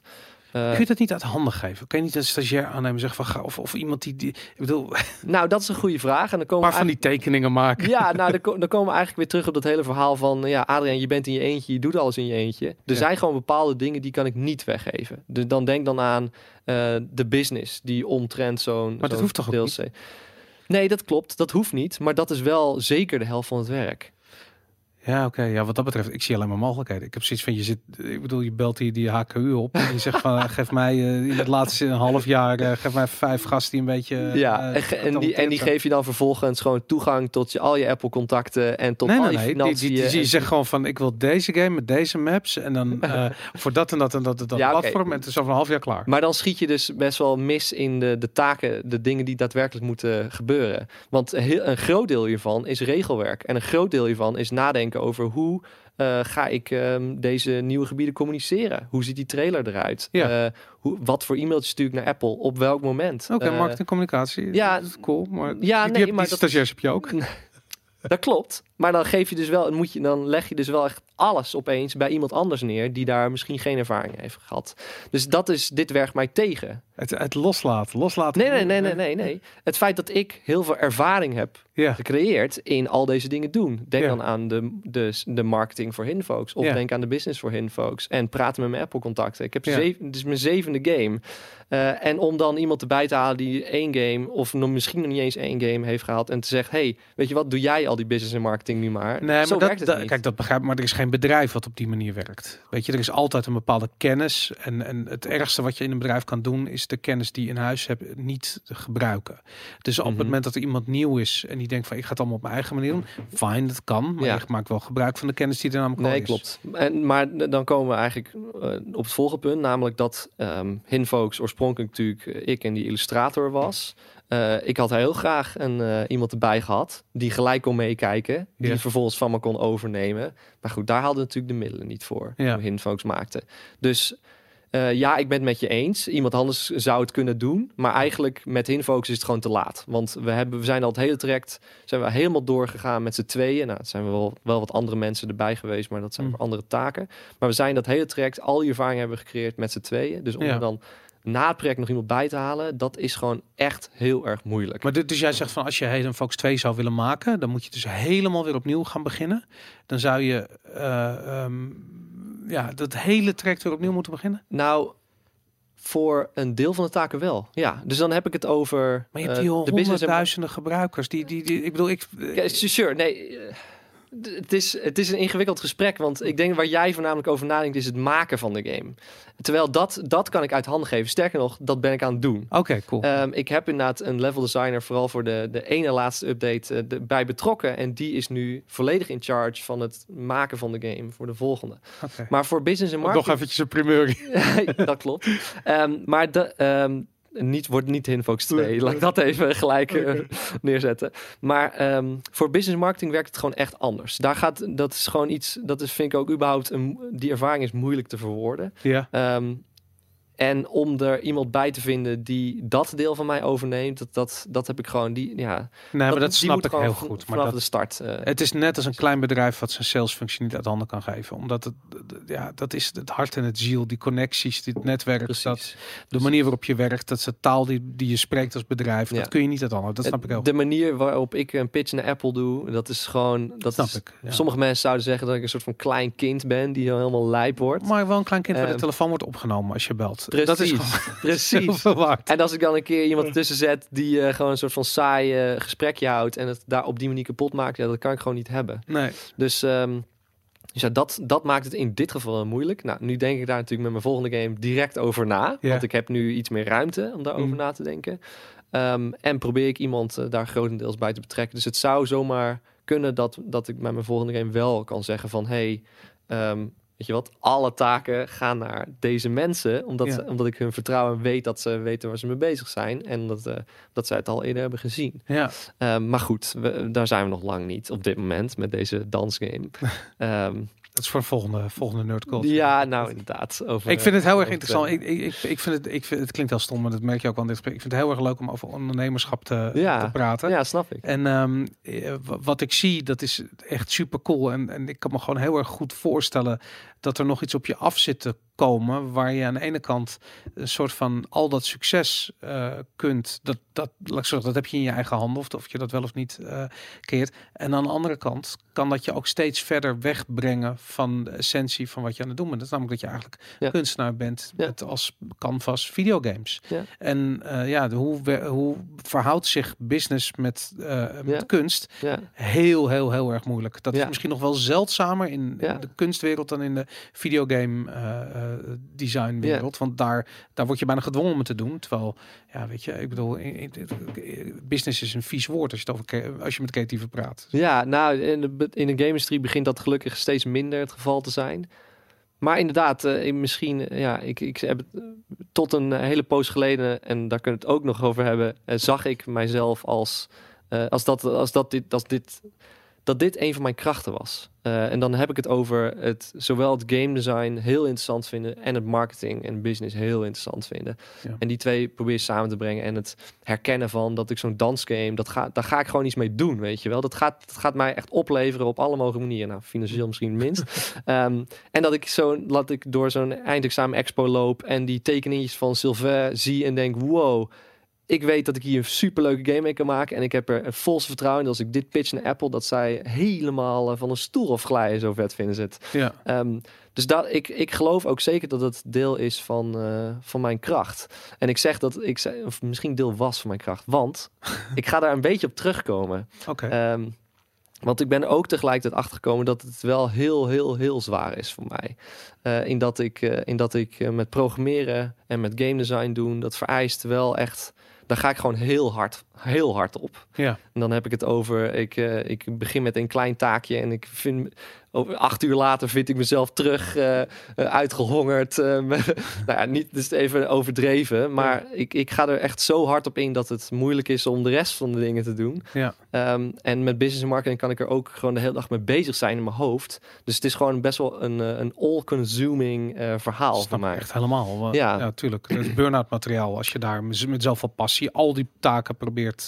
Eh, Kun je dat niet uit handen geven? Kun je niet een stagiair aannemen en zeggen van ga of, of iemand die, die ik bedoel, nou, dat is een goede vraag. En dan komen paar we van die tekeningen maken. Ja, nou, dan, ko- dan komen we eigenlijk weer terug op dat hele verhaal van... Ja, Adriaan, je bent in je eentje, je doet alles in je eentje. Er Ja. zijn gewoon bepaalde dingen die kan ik niet weggeven. Dus dan denk dan aan eh, de business die omtrent zo'n... dat zo'n hoeft toch ook DLC Nee, dat klopt. Dat hoeft niet. Maar dat is wel zeker de helft van het werk. Ja, oké. Ja, wat dat betreft, ik zie alleen maar mogelijkheden. Ik heb zoiets van, je zit, ik bedoel, je belt die, die HKU op en je zegt van, geef mij eh, in het laatste een half jaar, eh, geef mij vijf gasten die een beetje... ja, eh, en, die, en die geef je dan vervolgens gewoon toegang tot je, al je Apple-contacten... en tot Nee, al nee, je nee. Die, zegt gewoon van, ik wil deze game met deze maps en dan voor dat en dat en dat en dat Ja, platform en het is over een half jaar klaar. Maar dan schiet je dus best wel mis in de, de taken, de dingen die daadwerkelijk moeten gebeuren. Want heel, een groot deel hiervan is regelwerk. En een groot deel hiervan is nadenken over hoe eh, ga ik ehm, deze nieuwe gebieden communiceren? Hoe ziet die trailer eruit? Ja. Eh, hoe, wat voor e-mailtjes stuur ik naar Apple? Op welk moment? Oké, Eh, marketing communicatie. ja, dat is cool. Maar ja, die, nee, die, maar die dat- stagiairs heb je ook. Dat klopt. Maar dan geef je dus wel, moet je, dan leg je dus wel echt alles opeens bij iemand anders neer die daar misschien geen ervaring heeft gehad. Dus dat is, dit werkt mij tegen. Het, het loslaten, loslaten. Nee, nee, nee, nee, nee, nee. Het feit dat ik heel veel ervaring heb Ja, gecreëerd in al deze dingen doen. Denk Ja. dan aan de, de, de marketing voor Hinfolks. Of Ja. denk aan de business voor Hinfolks. En praten met mijn Apple contacten. Ik heb zeven, het is mijn zevende game. Eh, en om dan iemand erbij te halen die één game... of nog, misschien nog niet eens één game heeft gehaald... en te zeggen, hey, weet je wat, doe jij al die business en marketing nu maar. Nee, Zo maar werkt dat, het dat- niet. kijk, dat begrijp ik, maar er is geen bedrijf wat op die manier werkt. Weet je, er is altijd een bepaalde kennis. En, en het ergste wat je in een bedrijf kan doen, is de kennis die je in huis hebt niet gebruiken. Dus op Mhm. het moment dat er iemand nieuw is en die denkt van ik ga het allemaal op mijn eigen manier doen, fine, dat kan. Maar Ja. je maakt wel gebruik van de kennis die er namelijk al Nee, is. klopt. En, maar dan komen we eigenlijk eh, op het volgende punt, namelijk dat ehm Hinfolks oorspronkelijk natuurlijk eh, ik en die illustrator was. Eh, ik had heel graag een, eh, iemand erbij gehad die gelijk kon meekijken, die vervolgens van me kon overnemen. Maar goed, daar hadden we natuurlijk de middelen niet voor, Ja. hoe Hinfolks maakte. Dus eh, ja, ik ben het met je eens. Iemand anders zou het kunnen doen, maar eigenlijk met Hinfolks is het gewoon te laat. Want we, hebben, we zijn al het hele traject, zijn we helemaal doorgegaan met z'n tweeën. Nou, het zijn we wel, wel wat andere mensen erbij geweest, maar dat zijn Mm. voor andere taken. Maar we zijn dat hele traject, al die ervaring hebben we gecreëerd met z'n tweeën. Dus om Ja. dan na het project nog iemand bij te halen, dat is gewoon echt heel erg moeilijk. Maar dit- dus jij zegt van als je Hayden Fox 2 zou willen maken, dan moet je dus helemaal weer opnieuw gaan beginnen. Dan zou je eh, ehm, ja, dat hele traject weer opnieuw moeten beginnen. Nou, voor een deel van de taken wel. Ja, dus dan heb ik het over Maar je hebt eh, de business en honderdduizenden gebruikers. Die, die, die, ik bedoel, ik. Ja, sure, nee. Het is, het is een ingewikkeld gesprek, want ik denk waar jij voornamelijk over nadenkt is het maken van de game. Terwijl dat, dat kan ik uit handen geven. Sterker nog, dat ben ik aan het doen. Oké, cool. Ehm, ik heb inderdaad een level designer vooral voor de, de ene laatste update eh, de- bij betrokken. En die is nu volledig in charge van het maken van de game voor de volgende. Maar voor business en Nog marketing... eventjes een primeur. dat klopt. Ehm, maar de, ehm, niet, wordt niet Hinfox 2. Laat ik dat even gelijk eh, neerzetten. Maar ehm, voor business marketing werkt het gewoon echt anders. Daar gaat, dat is gewoon iets, dat is, vind ik ook überhaupt, een, die ervaring is moeilijk te verwoorden. Ja. Ehm, en om er iemand bij te vinden die dat deel van mij overneemt, dat, dat, dat heb ik gewoon, die, ja, Nee, maar dat snap ik heel goed. Maar vanaf dat, de start. eh, het is net als een klein bedrijf wat zijn salesfunctie niet uit handen kan geven. Omdat het, ja, dat is het hart en het ziel, die connecties, dit netwerk, dat, precies. de manier waarop je werkt, dat is de taal die, die je spreekt als bedrijf. Ja. Dat kun je niet uit handen. Dat snap ik heel De manier waarop ik een pitch naar Apple doe, dat is gewoon, dat Snap is, ik. Ja. Sommige mensen zouden zeggen dat ik een soort van klein kind ben die helemaal lijp wordt. Maar wel een klein kind waar de Ehm, telefoon wordt opgenomen als je belt. Precies, Dat is precies. En als ik dan een keer iemand ertussen zet die eh, gewoon een soort van saai gesprekje houdt en het daar op die manier kapot maakt, ja, dat kan ik gewoon niet hebben. Nee. Dus, ehm, dus ja, dat, dat maakt het in dit geval moeilijk. Nou, nu denk ik daar natuurlijk met mijn volgende game direct over na. Ja. Want ik heb nu iets meer ruimte om daarover Mm. na te denken. Ehm, en probeer ik iemand eh, daar grotendeels bij te betrekken. Dus het zou zomaar kunnen dat, dat ik met mijn volgende game wel kan zeggen van... hey, ehm, weet je wat, alle taken gaan naar deze mensen. Omdat, Ja. ze- omdat ik hun vertrouw en weet dat ze weten waar ze mee bezig zijn. En dat, eh, dat zij het al eerder hebben gezien. Ja. Ehm, maar goed, we, daar zijn we nog lang niet op dit moment met deze dansgame. Ehm, Dat is voor volgende, volgende nerd culture. ja, nou inderdaad. Over, Ik vind het heel erg over interessant. Ik, ik, ik, ik vind het, ik vind, het klinkt heel stom, maar dat merk je ook wel in dit gesprek. Ik vind het heel erg leuk om over ondernemerschap te, Ja. te praten. Ja, snap ik. En ehm, eh, wat ik zie, dat is echt super cool. En, en ik kan me gewoon heel erg goed voorstellen dat er nog iets op je af zit te komen. Waar je aan de ene kant een soort van al dat succes eh, kunt. Dat, dat, laat ik zeggen, dat heb je in je eigen handen. Of, of je dat wel of niet eh keert. En aan de andere kant kan dat je ook steeds verder wegbrengen van de essentie van wat je aan het doen bent. Dat is namelijk dat je eigenlijk Ja. kunstenaar bent Ja. met als canvas videogames. Ja. En eh, ja, de, hoe, we- hoe verhoudt zich business met, met kunst? Heel, heel, heel erg moeilijk. Dat is misschien nog wel zeldzamer in de kunstwereld dan in de videogame eh, eh, designwereld. Want daar, daar word je bijna gedwongen om het te doen. Terwijl, ja, weet je, ik bedoel, in- in- in- business is een vies woord als je, het over, als je met creatieven praat. ja nou, in de, in de game-industrie begint dat gelukkig steeds minder het geval te zijn. Maar inderdaad, eh, misschien, ja, ik, ik heb het tot een hele poos geleden, en daar kunnen we het ook nog over hebben, zag ik mijzelf als, als, dat, als dat dit, als dit, dat dit een van mijn krachten was. Eh, en dan heb ik het over het, zowel het game design heel interessant vinden en het marketing en business heel interessant vinden. Ja. En die twee probeer samen te brengen en het herkennen van dat ik zo'n dansgame, dat ga, daar ga ik gewoon iets mee doen, weet je wel. Dat gaat, dat gaat mij echt opleveren op alle mogelijke manieren. Nou, financieel misschien minst. Ehm, en dat ik zo, laat ik door zo'n eindexamen expo loop en die tekeningetjes van Sylvain zie en denk, wow, ik weet dat ik hier een superleuke game mee kan maken. En ik heb er een volste vertrouwen in dat als ik dit pitch naar Apple, dat zij helemaal eh, van een stoel of glijden zo vet vinden ze het. Ja, Ehm, dus dat, ik, ik geloof ook zeker dat het deel is van, eh, van mijn kracht. En ik zeg dat ik of misschien deel was van mijn kracht, want ik ga daar een beetje op terugkomen. oké. Ehm, want ik ben ook tegelijkertijd achtergekomen dat het wel heel, heel, heel zwaar is voor mij. Eh, in dat ik, in dat ik met programmeren en met game design doen, dat vereist wel echt. Daar ga ik gewoon heel hard, heel hard op. ja, En dan heb ik het over, ik, eh, ik begin met een klein taakje en ik vind over acht uur later vind ik mezelf terug eh, uitgehongerd. eh, nou ja, niet dus even overdreven, maar ik, ik ga er echt zo hard op in dat het moeilijk is om de rest van de dingen te doen. Ja. Ehm, en met business en marketing kan ik er ook gewoon de hele dag mee bezig zijn in mijn hoofd. Dus het is gewoon best wel een, een all-consuming verhaal Snap voor mij. echt helemaal. Ja. ja, tuurlijk. Het is burn-out materiaal als je daar met zoveel passie al die taken probeert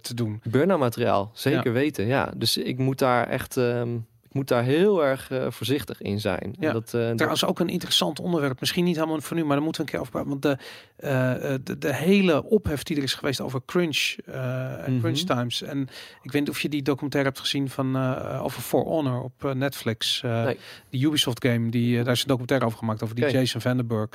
te doen. Burn-out materiaal, zeker Ja. weten. Ja, dus ik moet daar echt, ehm, moet daar heel erg eh, voorzichtig in zijn. Ja. En dat, eh, dat- Trouwens ook een interessant onderwerp. Misschien niet helemaal voor nu, maar daar moeten we een keer over praten. Want de, eh, eh, de, de hele ophef die er is geweest over crunch eh, en Mhm. crunch times. En ik weet niet of je die documentaire hebt gezien van eh, over For Honor op eh, Netflix. Eh, Nee. Die Ubisoft game, die, eh, daar is een documentaire over gemaakt over die. Jason Vandenberg.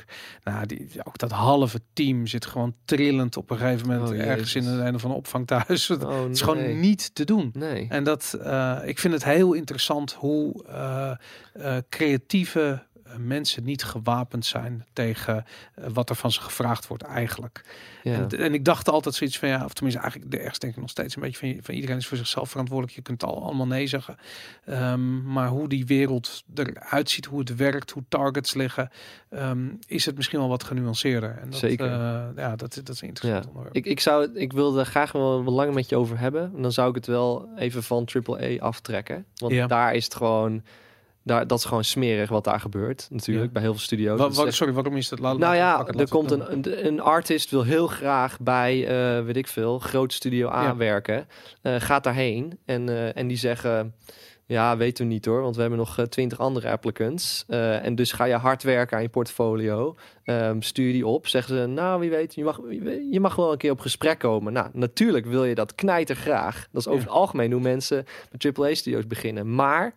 Nou, die, ook dat halve team zit gewoon trillend op een gegeven moment Oh, ergens in een, een van een opvangthuis. Het Oh, is nee. gewoon niet te doen. Nee. En dat, eh, ik vind het heel interessant hoe eh, eh, creatieve mensen niet gewapend zijn tegen eh, wat er van ze gevraagd wordt eigenlijk. Ja. En, en ik dacht altijd zoiets van ja, of tenminste eigenlijk de ergens denk ik nog steeds een beetje van, van iedereen is voor zichzelf verantwoordelijk. Je kunt al allemaal nee zeggen. Ehm, maar hoe die wereld eruit ziet, hoe het werkt, hoe targets liggen, ehm, is het misschien wel wat genuanceerder. En dat, Zeker. eh, ja, dat, dat is een interessant Ja. onderwerp. Ik, ik, zou, ik wilde graag wel wat langer met je over hebben. En dan zou ik het wel even van AAA aftrekken. Want Ja. daar is het gewoon... Daar, dat is gewoon smerig wat daar gebeurt. Natuurlijk, Ja. bij heel veel studio's. Echt- sorry, waarom is dat? La- nou laat- ja, er laat komt een, een, een artist wil heel graag bij, eh, weet ik veel, grote studio aanwerken. Eh, gaat daarheen en, eh, en die zeggen... Ja, weten we niet hoor, want we hebben nog twintig andere applicants. En dus ga je hard werken aan je portfolio. Ehm, stuur die op. Zeggen ze, nou wie weet, je mag, je mag wel een keer op gesprek komen. Nou, natuurlijk wil je dat knijter graag. Dat is over Ja. het algemeen hoe mensen met AAA-studio's beginnen. Maar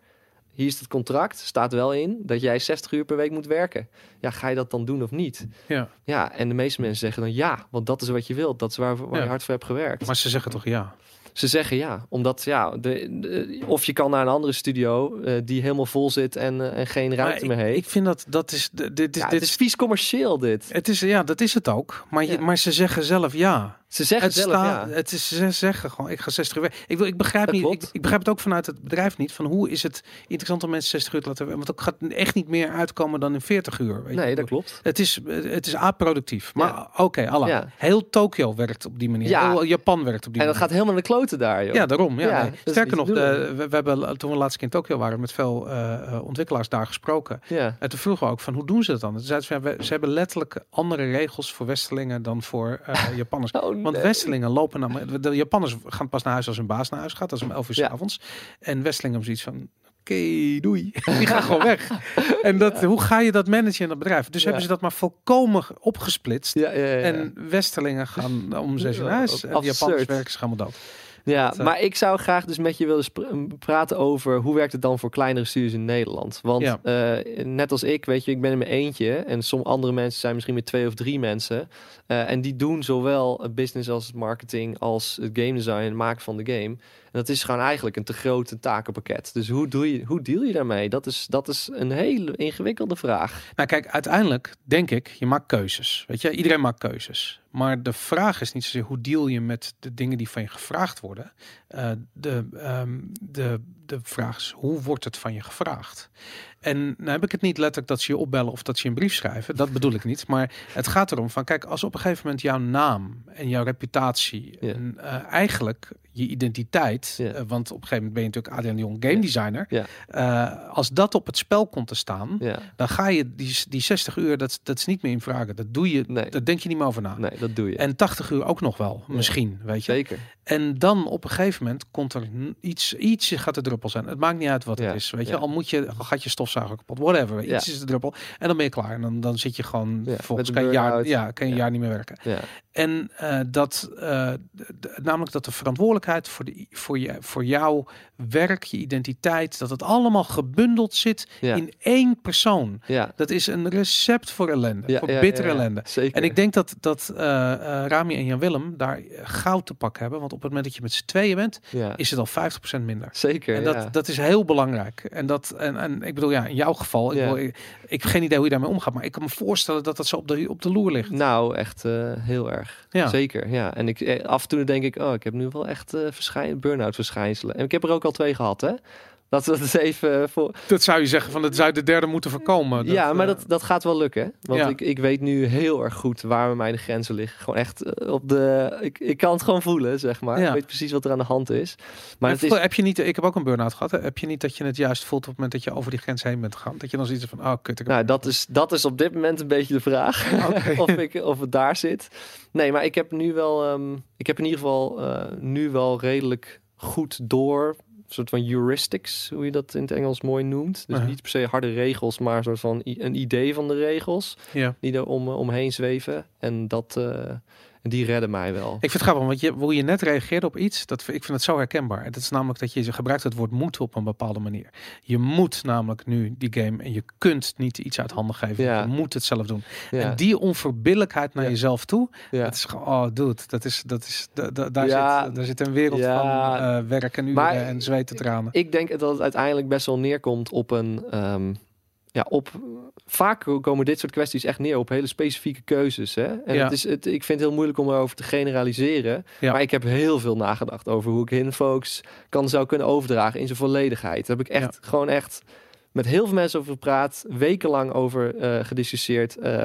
hier is het contract, staat wel in dat jij 60 uur per week moet werken. Ja, ga je dat dan doen of niet? Ja. Ja, en de meeste mensen zeggen dan ja, want dat is wat je wilt. Dat is waar, waar Ja. je hard voor hebt gewerkt. Maar ze zeggen toch ja? Ze zeggen ja, omdat ja, de, de- of je kan naar een andere studio eh, die helemaal vol zit en, eh, en geen ruimte Maar meer ik, heeft. ik vind dat dat is dit ja, dit het is vies commercieel dit. Het is ja, dat is het ook. Maar, je, maar ze zeggen zelf ja. Ze zeggen Het, zelf staat- ja. het is ze zeggen gewoon ik ga 60 uur werken. Ik wil ik begrijp Dat niet. Ik, ik begrijp het ook vanuit het bedrijf niet van hoe is het interessant om mensen 60 uur te laten werken. Want ook gaat echt niet meer uitkomen dan in 40 uur. Weet Nee, je? dat klopt. Het is, het is aproductief. Maar Ja. oké, Allah. Ja. Heel Tokio werkt op die manier. Ja. Heel Japan werkt op die En dat manier. gaat helemaal naar de kloten daar, joh. Ja, daarom. Ja, nee. dat Sterker nog, de, we, we hebben toen we laatst keer in Tokio waren met veel eh, eh, ontwikkelaars daar gesproken. Ja. En toen vroegen we ook van hoe doen ze dat dan? Zeiden ze, ze hebben letterlijk andere regels voor Westelingen dan voor eh, Japanners. Oh, Want. Westelingen lopen naar de Japanners gaan pas naar huis als hun baas naar huis gaat, dat is om 11 uur 's avonds. En Westelingen hebben zoiets van oké, doei. Die gaan gewoon weg. En dat, hoe ga je dat managen in dat bedrijf? Dus Ja. hebben ze dat maar volkomen opgesplitst. Ja, ja, ja. En Westerlingen gaan om zes uur huis. En. Japanners werken ze gaan dood. Ja, Dat, eh, maar ik zou graag dus met je willen praten over hoe werkt het dan voor kleinere studios in Nederland. Want eh, net als ik, weet je, ik ben in mijn eentje en sommige andere mensen zijn misschien met twee of drie mensen. Eh, en die doen zowel business als marketing als het game design en het maken van de game. En dat is gewoon eigenlijk een te groot takenpakket. Dus hoe, doe je, hoe deal je daarmee? Dat is, dat is een hele ingewikkelde vraag. Nou kijk, uiteindelijk denk ik, je maakt keuzes. Weet je, iedereen maakt keuzes. Maar de vraag is niet zozeer hoe deal je met de dingen die van je gevraagd worden. Eh, de, ehm, de, de vraag is, hoe wordt het van je gevraagd? En nou heb ik het niet letterlijk dat ze je opbellen of dat ze je een brief schrijven. Dat bedoel ik niet. Maar het gaat erom van, kijk, als op een gegeven moment jouw naam en jouw reputatie Ja. en eh, eigenlijk je identiteit, Ja. eh, want op een gegeven moment ben je natuurlijk Adrian Jong game designer. Ja. Eh, als dat op het spel komt te staan, dan ga je die, die 60 uur, dat, dat is niet meer in vragen. Dat doe je, Nee. dat denk je niet meer over na. nee, dat doe je. En 80 uur ook nog wel, misschien, weet je. Zeker. En dan op een gegeven moment komt er iets, iets gaat de druppel zijn. Het maakt niet uit wat het is, weet je. Al moet je, al gaat je stofzuiger kapot, whatever. Iets Ja. is de druppel. En dan ben je klaar. En dan, dan zit je gewoon, Ja, volgens kan je, jaar, ja, kan je Ja. jaar niet meer werken. Ja. En eh, dat, eh, namelijk dat de verantwoordelijkheid voor, de, voor, je, voor jouw werk, je identiteit, dat het allemaal gebundeld zit in één persoon. Ja. Dat is een recept voor ellende, Ja, voor bittere ellende. Zeker. En ik denk dat, dat eh, Rami en Jan Willem daar goud te pak hebben. Want op het moment dat je met z'n tweeën bent, ja. is het al 50% minder. Zeker. En dat, dat is heel belangrijk. En, dat, en, en ik bedoel, ja, in jouw geval, ik, Ja. ik, ik heb geen idee hoe je daarmee omgaat. Maar ik kan me voorstellen dat dat zo op de, op de loer ligt. Nou, echt eh, heel erg. Ja. Zeker, ja. En ik, eh, af en toe denk ik, oh, ik heb nu wel echt verschijn, burn-out verschijnselen. En ik heb er ook al twee gehad, hè. Dat even voor. Dat zou je zeggen van dat zou de derde moeten voorkomen. ja, maar eh, dat, dat gaat wel lukken. Want Ja. ik, ik weet nu heel erg goed waar bij mij de grenzen liggen. Gewoon echt eh, op de. Ik, ik kan het gewoon voelen, zeg maar. Ja. Ik weet precies wat er aan de hand is. Maar het is. heb je niet, ik heb ook een burn-out gehad. hè? Heb je niet dat je het juist voelt op het moment dat je over die grens heen bent gegaan? Dat je dan zoiets van, oh kut. Ik Nou, dat is, dat is op dit moment een beetje de vraag. Of, ik, of het daar zit. Nee, maar ik heb nu wel. ehm, ik heb in ieder geval eh, nu wel redelijk goed door. Een soort van heuristics, hoe je dat in het Engels mooi noemt. Dus niet per se harde regels, maar een soort van een idee van de regels ja. die er om, omheen zweven. En dat, eh, die redden mij wel. Ik vind het grappig, want je, hoe je net reageerde op iets, dat, ik vind het zo herkenbaar. Het is namelijk dat je gebruikt het woord moet op een bepaalde manier. Je moet namelijk nu die game en je kunt niet iets uit handen geven. Ja. Je moet het zelf doen. Ja, En die onverbiddelijkheid naar Ja. jezelf toe, ja. dat is gewoon, oh dude, dat is, dat is, da, da- daar, Ja. zit, daar zit een wereld van eh, werk en uren Maar- en zweten tranen. Ik denk dat het uiteindelijk best wel neerkomt op een. ehm, ja, op. Vaak komen dit soort kwesties echt neer op hele specifieke keuzes. Hè? En Ja. het is, het, ik vind het heel moeilijk om erover te generaliseren. Ja. Maar ik heb heel veel nagedacht over hoe ik Hinfocus kan zou kunnen overdragen in zijn volledigheid. Daar heb ik echt gewoon echt met heel veel mensen over gepraat. Wekenlang over eh gediscussieerd. eh,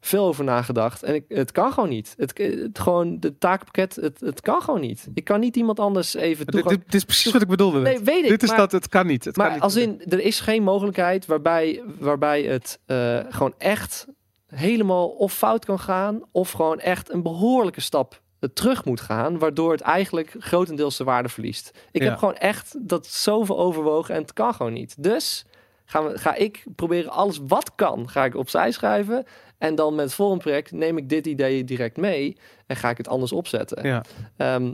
veel over nagedacht. En ik, het kan gewoon niet. Het, het gewoon, de taakpakket, het, het kan gewoon niet. Ik kan niet iemand anders even Dit, toegang... dit, is precies wat ik bedoelde. Nee, weet ik. dit is maar- dat, het kan niet. Het kan maar niet. als in, er is geen mogelijkheid waarbij, waarbij het eh, gewoon echt helemaal of fout kan gaan, of gewoon echt een behoorlijke stap eh, terug moet gaan, waardoor het eigenlijk grotendeels zijn waarde verliest. Ik Ja. heb gewoon echt dat zoveel overwogen en het kan gewoon niet. Dus gaan we, ga ik proberen alles wat kan, ga ik opzij schuiven. En dan met het volgende project neem ik dit idee direct mee en ga ik het anders opzetten. Ja. Ehm,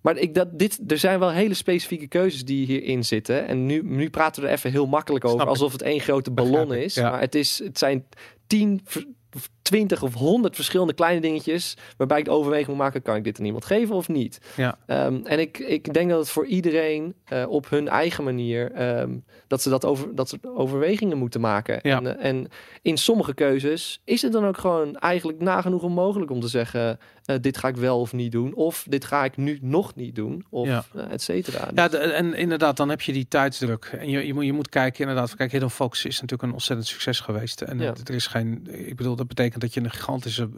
maar ik, dat, dit, er zijn wel hele specifieke keuzes die hierin zitten. En nu, nu praten we er even heel makkelijk over, Snap alsof het één grote ballon is. ja. Maar het, is, het zijn tien, twintig of honderd verschillende kleine dingetjes... waarbij ik de overweging moet maken, kan ik dit aan iemand geven of niet? Ja. Ehm, en ik, ik denk dat het voor iedereen eh, op hun eigen manier... ehm, dat ze dat over, dat ze overwegingen moeten maken. Ja. En, eh, en in sommige keuzes is het dan ook gewoon eigenlijk nagenoeg onmogelijk om te zeggen... eh, dit ga ik wel of niet doen. Of dit ga ik nu nog niet doen. Of Ja. et cetera. Ja, de- en inderdaad, dan heb je die tijdsdruk. En je, je, moet, je moet kijken, inderdaad. Kijk, Hidden Focus is natuurlijk een ontzettend succes geweest. En Ja. er is geen, ik bedoel, dat betekent dat je een gigantische,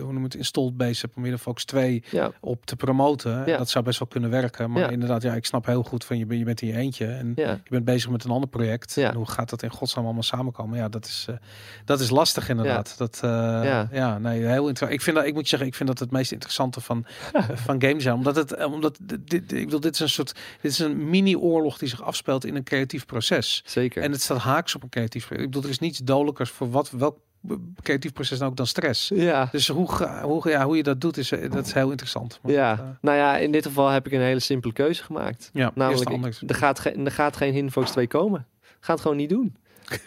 hoe noem het, installed base hebt om Focus 2 Ja, op te promoten. Ja. Dat zou best wel kunnen werken. Maar Ja. inderdaad, ja, ik snap heel goed van je, bent- je bent in je eentje. En je bent bezig met een ander project. En hoe gaat dat in godsnaam allemaal samenkomen? Ja, dat is, eh, dat is lastig inderdaad. Dat, eh, ja. Ja. nee, heel interessant. Ik vind dat, ik moet zeggen, ik vind dat het meest interessante van, van games zijn. Omdat het, omdat dit, dit- ik bedoel, dit is een soort, dit is een mini-oorlog die zich afspeelt in een creatief proces. Zeker. En het staat haaks op een creatief proces. Ik bedoel, er is niets dodelijkers voor wat, welk creatief proces dan ook dan stress. ja. Dus hoe, ga- hoe, ja, hoe je dat doet, is, eh, dat is heel interessant. Maar Ja, dat, eh, nou ja, in dit geval heb ik een hele simpele keuze gemaakt. ja, Namelijk, ik- er, gaat geen, er gaat geen Hinfox 2 komen. Gaat het gewoon niet doen.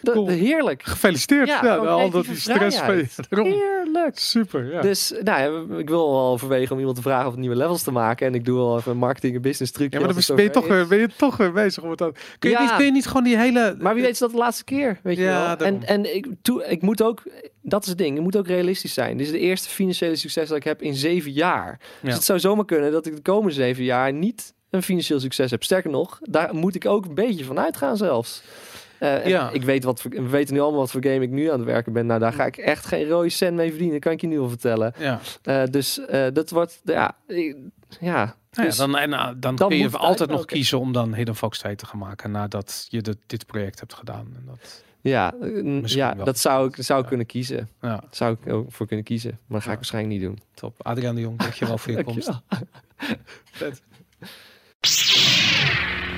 Cool. heerlijk. Gefeliciteerd. Ja, al dat die stress. Heerlijk. Super, ja. Dus nou ja, ik wil wel overwegen om iemand te vragen of nieuwe levels te maken. En ik doe wel even marketing en business trucje. Ja, maar dan ben je, toch, weer- ben je toch weer bezig om het aan. Kun je, Ja. niet, kun je niet gewoon die hele. Maar wie weet is dat de laatste keer, weet je wel. daarom. En, en ik, toe, ik moet ook, dat is het ding, ik moet ook realistisch zijn. Dit is de eerste financiële succes dat ik heb in zeven jaar. Ja. Dus het zou zomaar kunnen dat ik de komende zeven jaar niet een financieel succes heb. Sterker nog, daar moet ik ook een beetje van uitgaan zelfs. Eh, Ja. Ik weet wat we weten nu allemaal wat voor game ik nu aan het werken ben. Nou, daar ga ik echt geen rode cent mee verdienen. kan ik je nu al vertellen. Ja, Eh, dus eh, dat wordt, ja, ja. Nou ja, Dus dan, en, uh, dan, dan kun je altijd nog kiezen om dan Hidden Fox 2 te gaan maken nadat je dit, dit project hebt gedaan. En dat, ja, Misschien ja wel. dat zou ik, zou Ja. kunnen kiezen. ja, Zou ik ook voor kunnen kiezen. Maar dat ga ik waarschijnlijk niet doen. top. Adriaan de Jong, dankjewel voor je komst. Vet.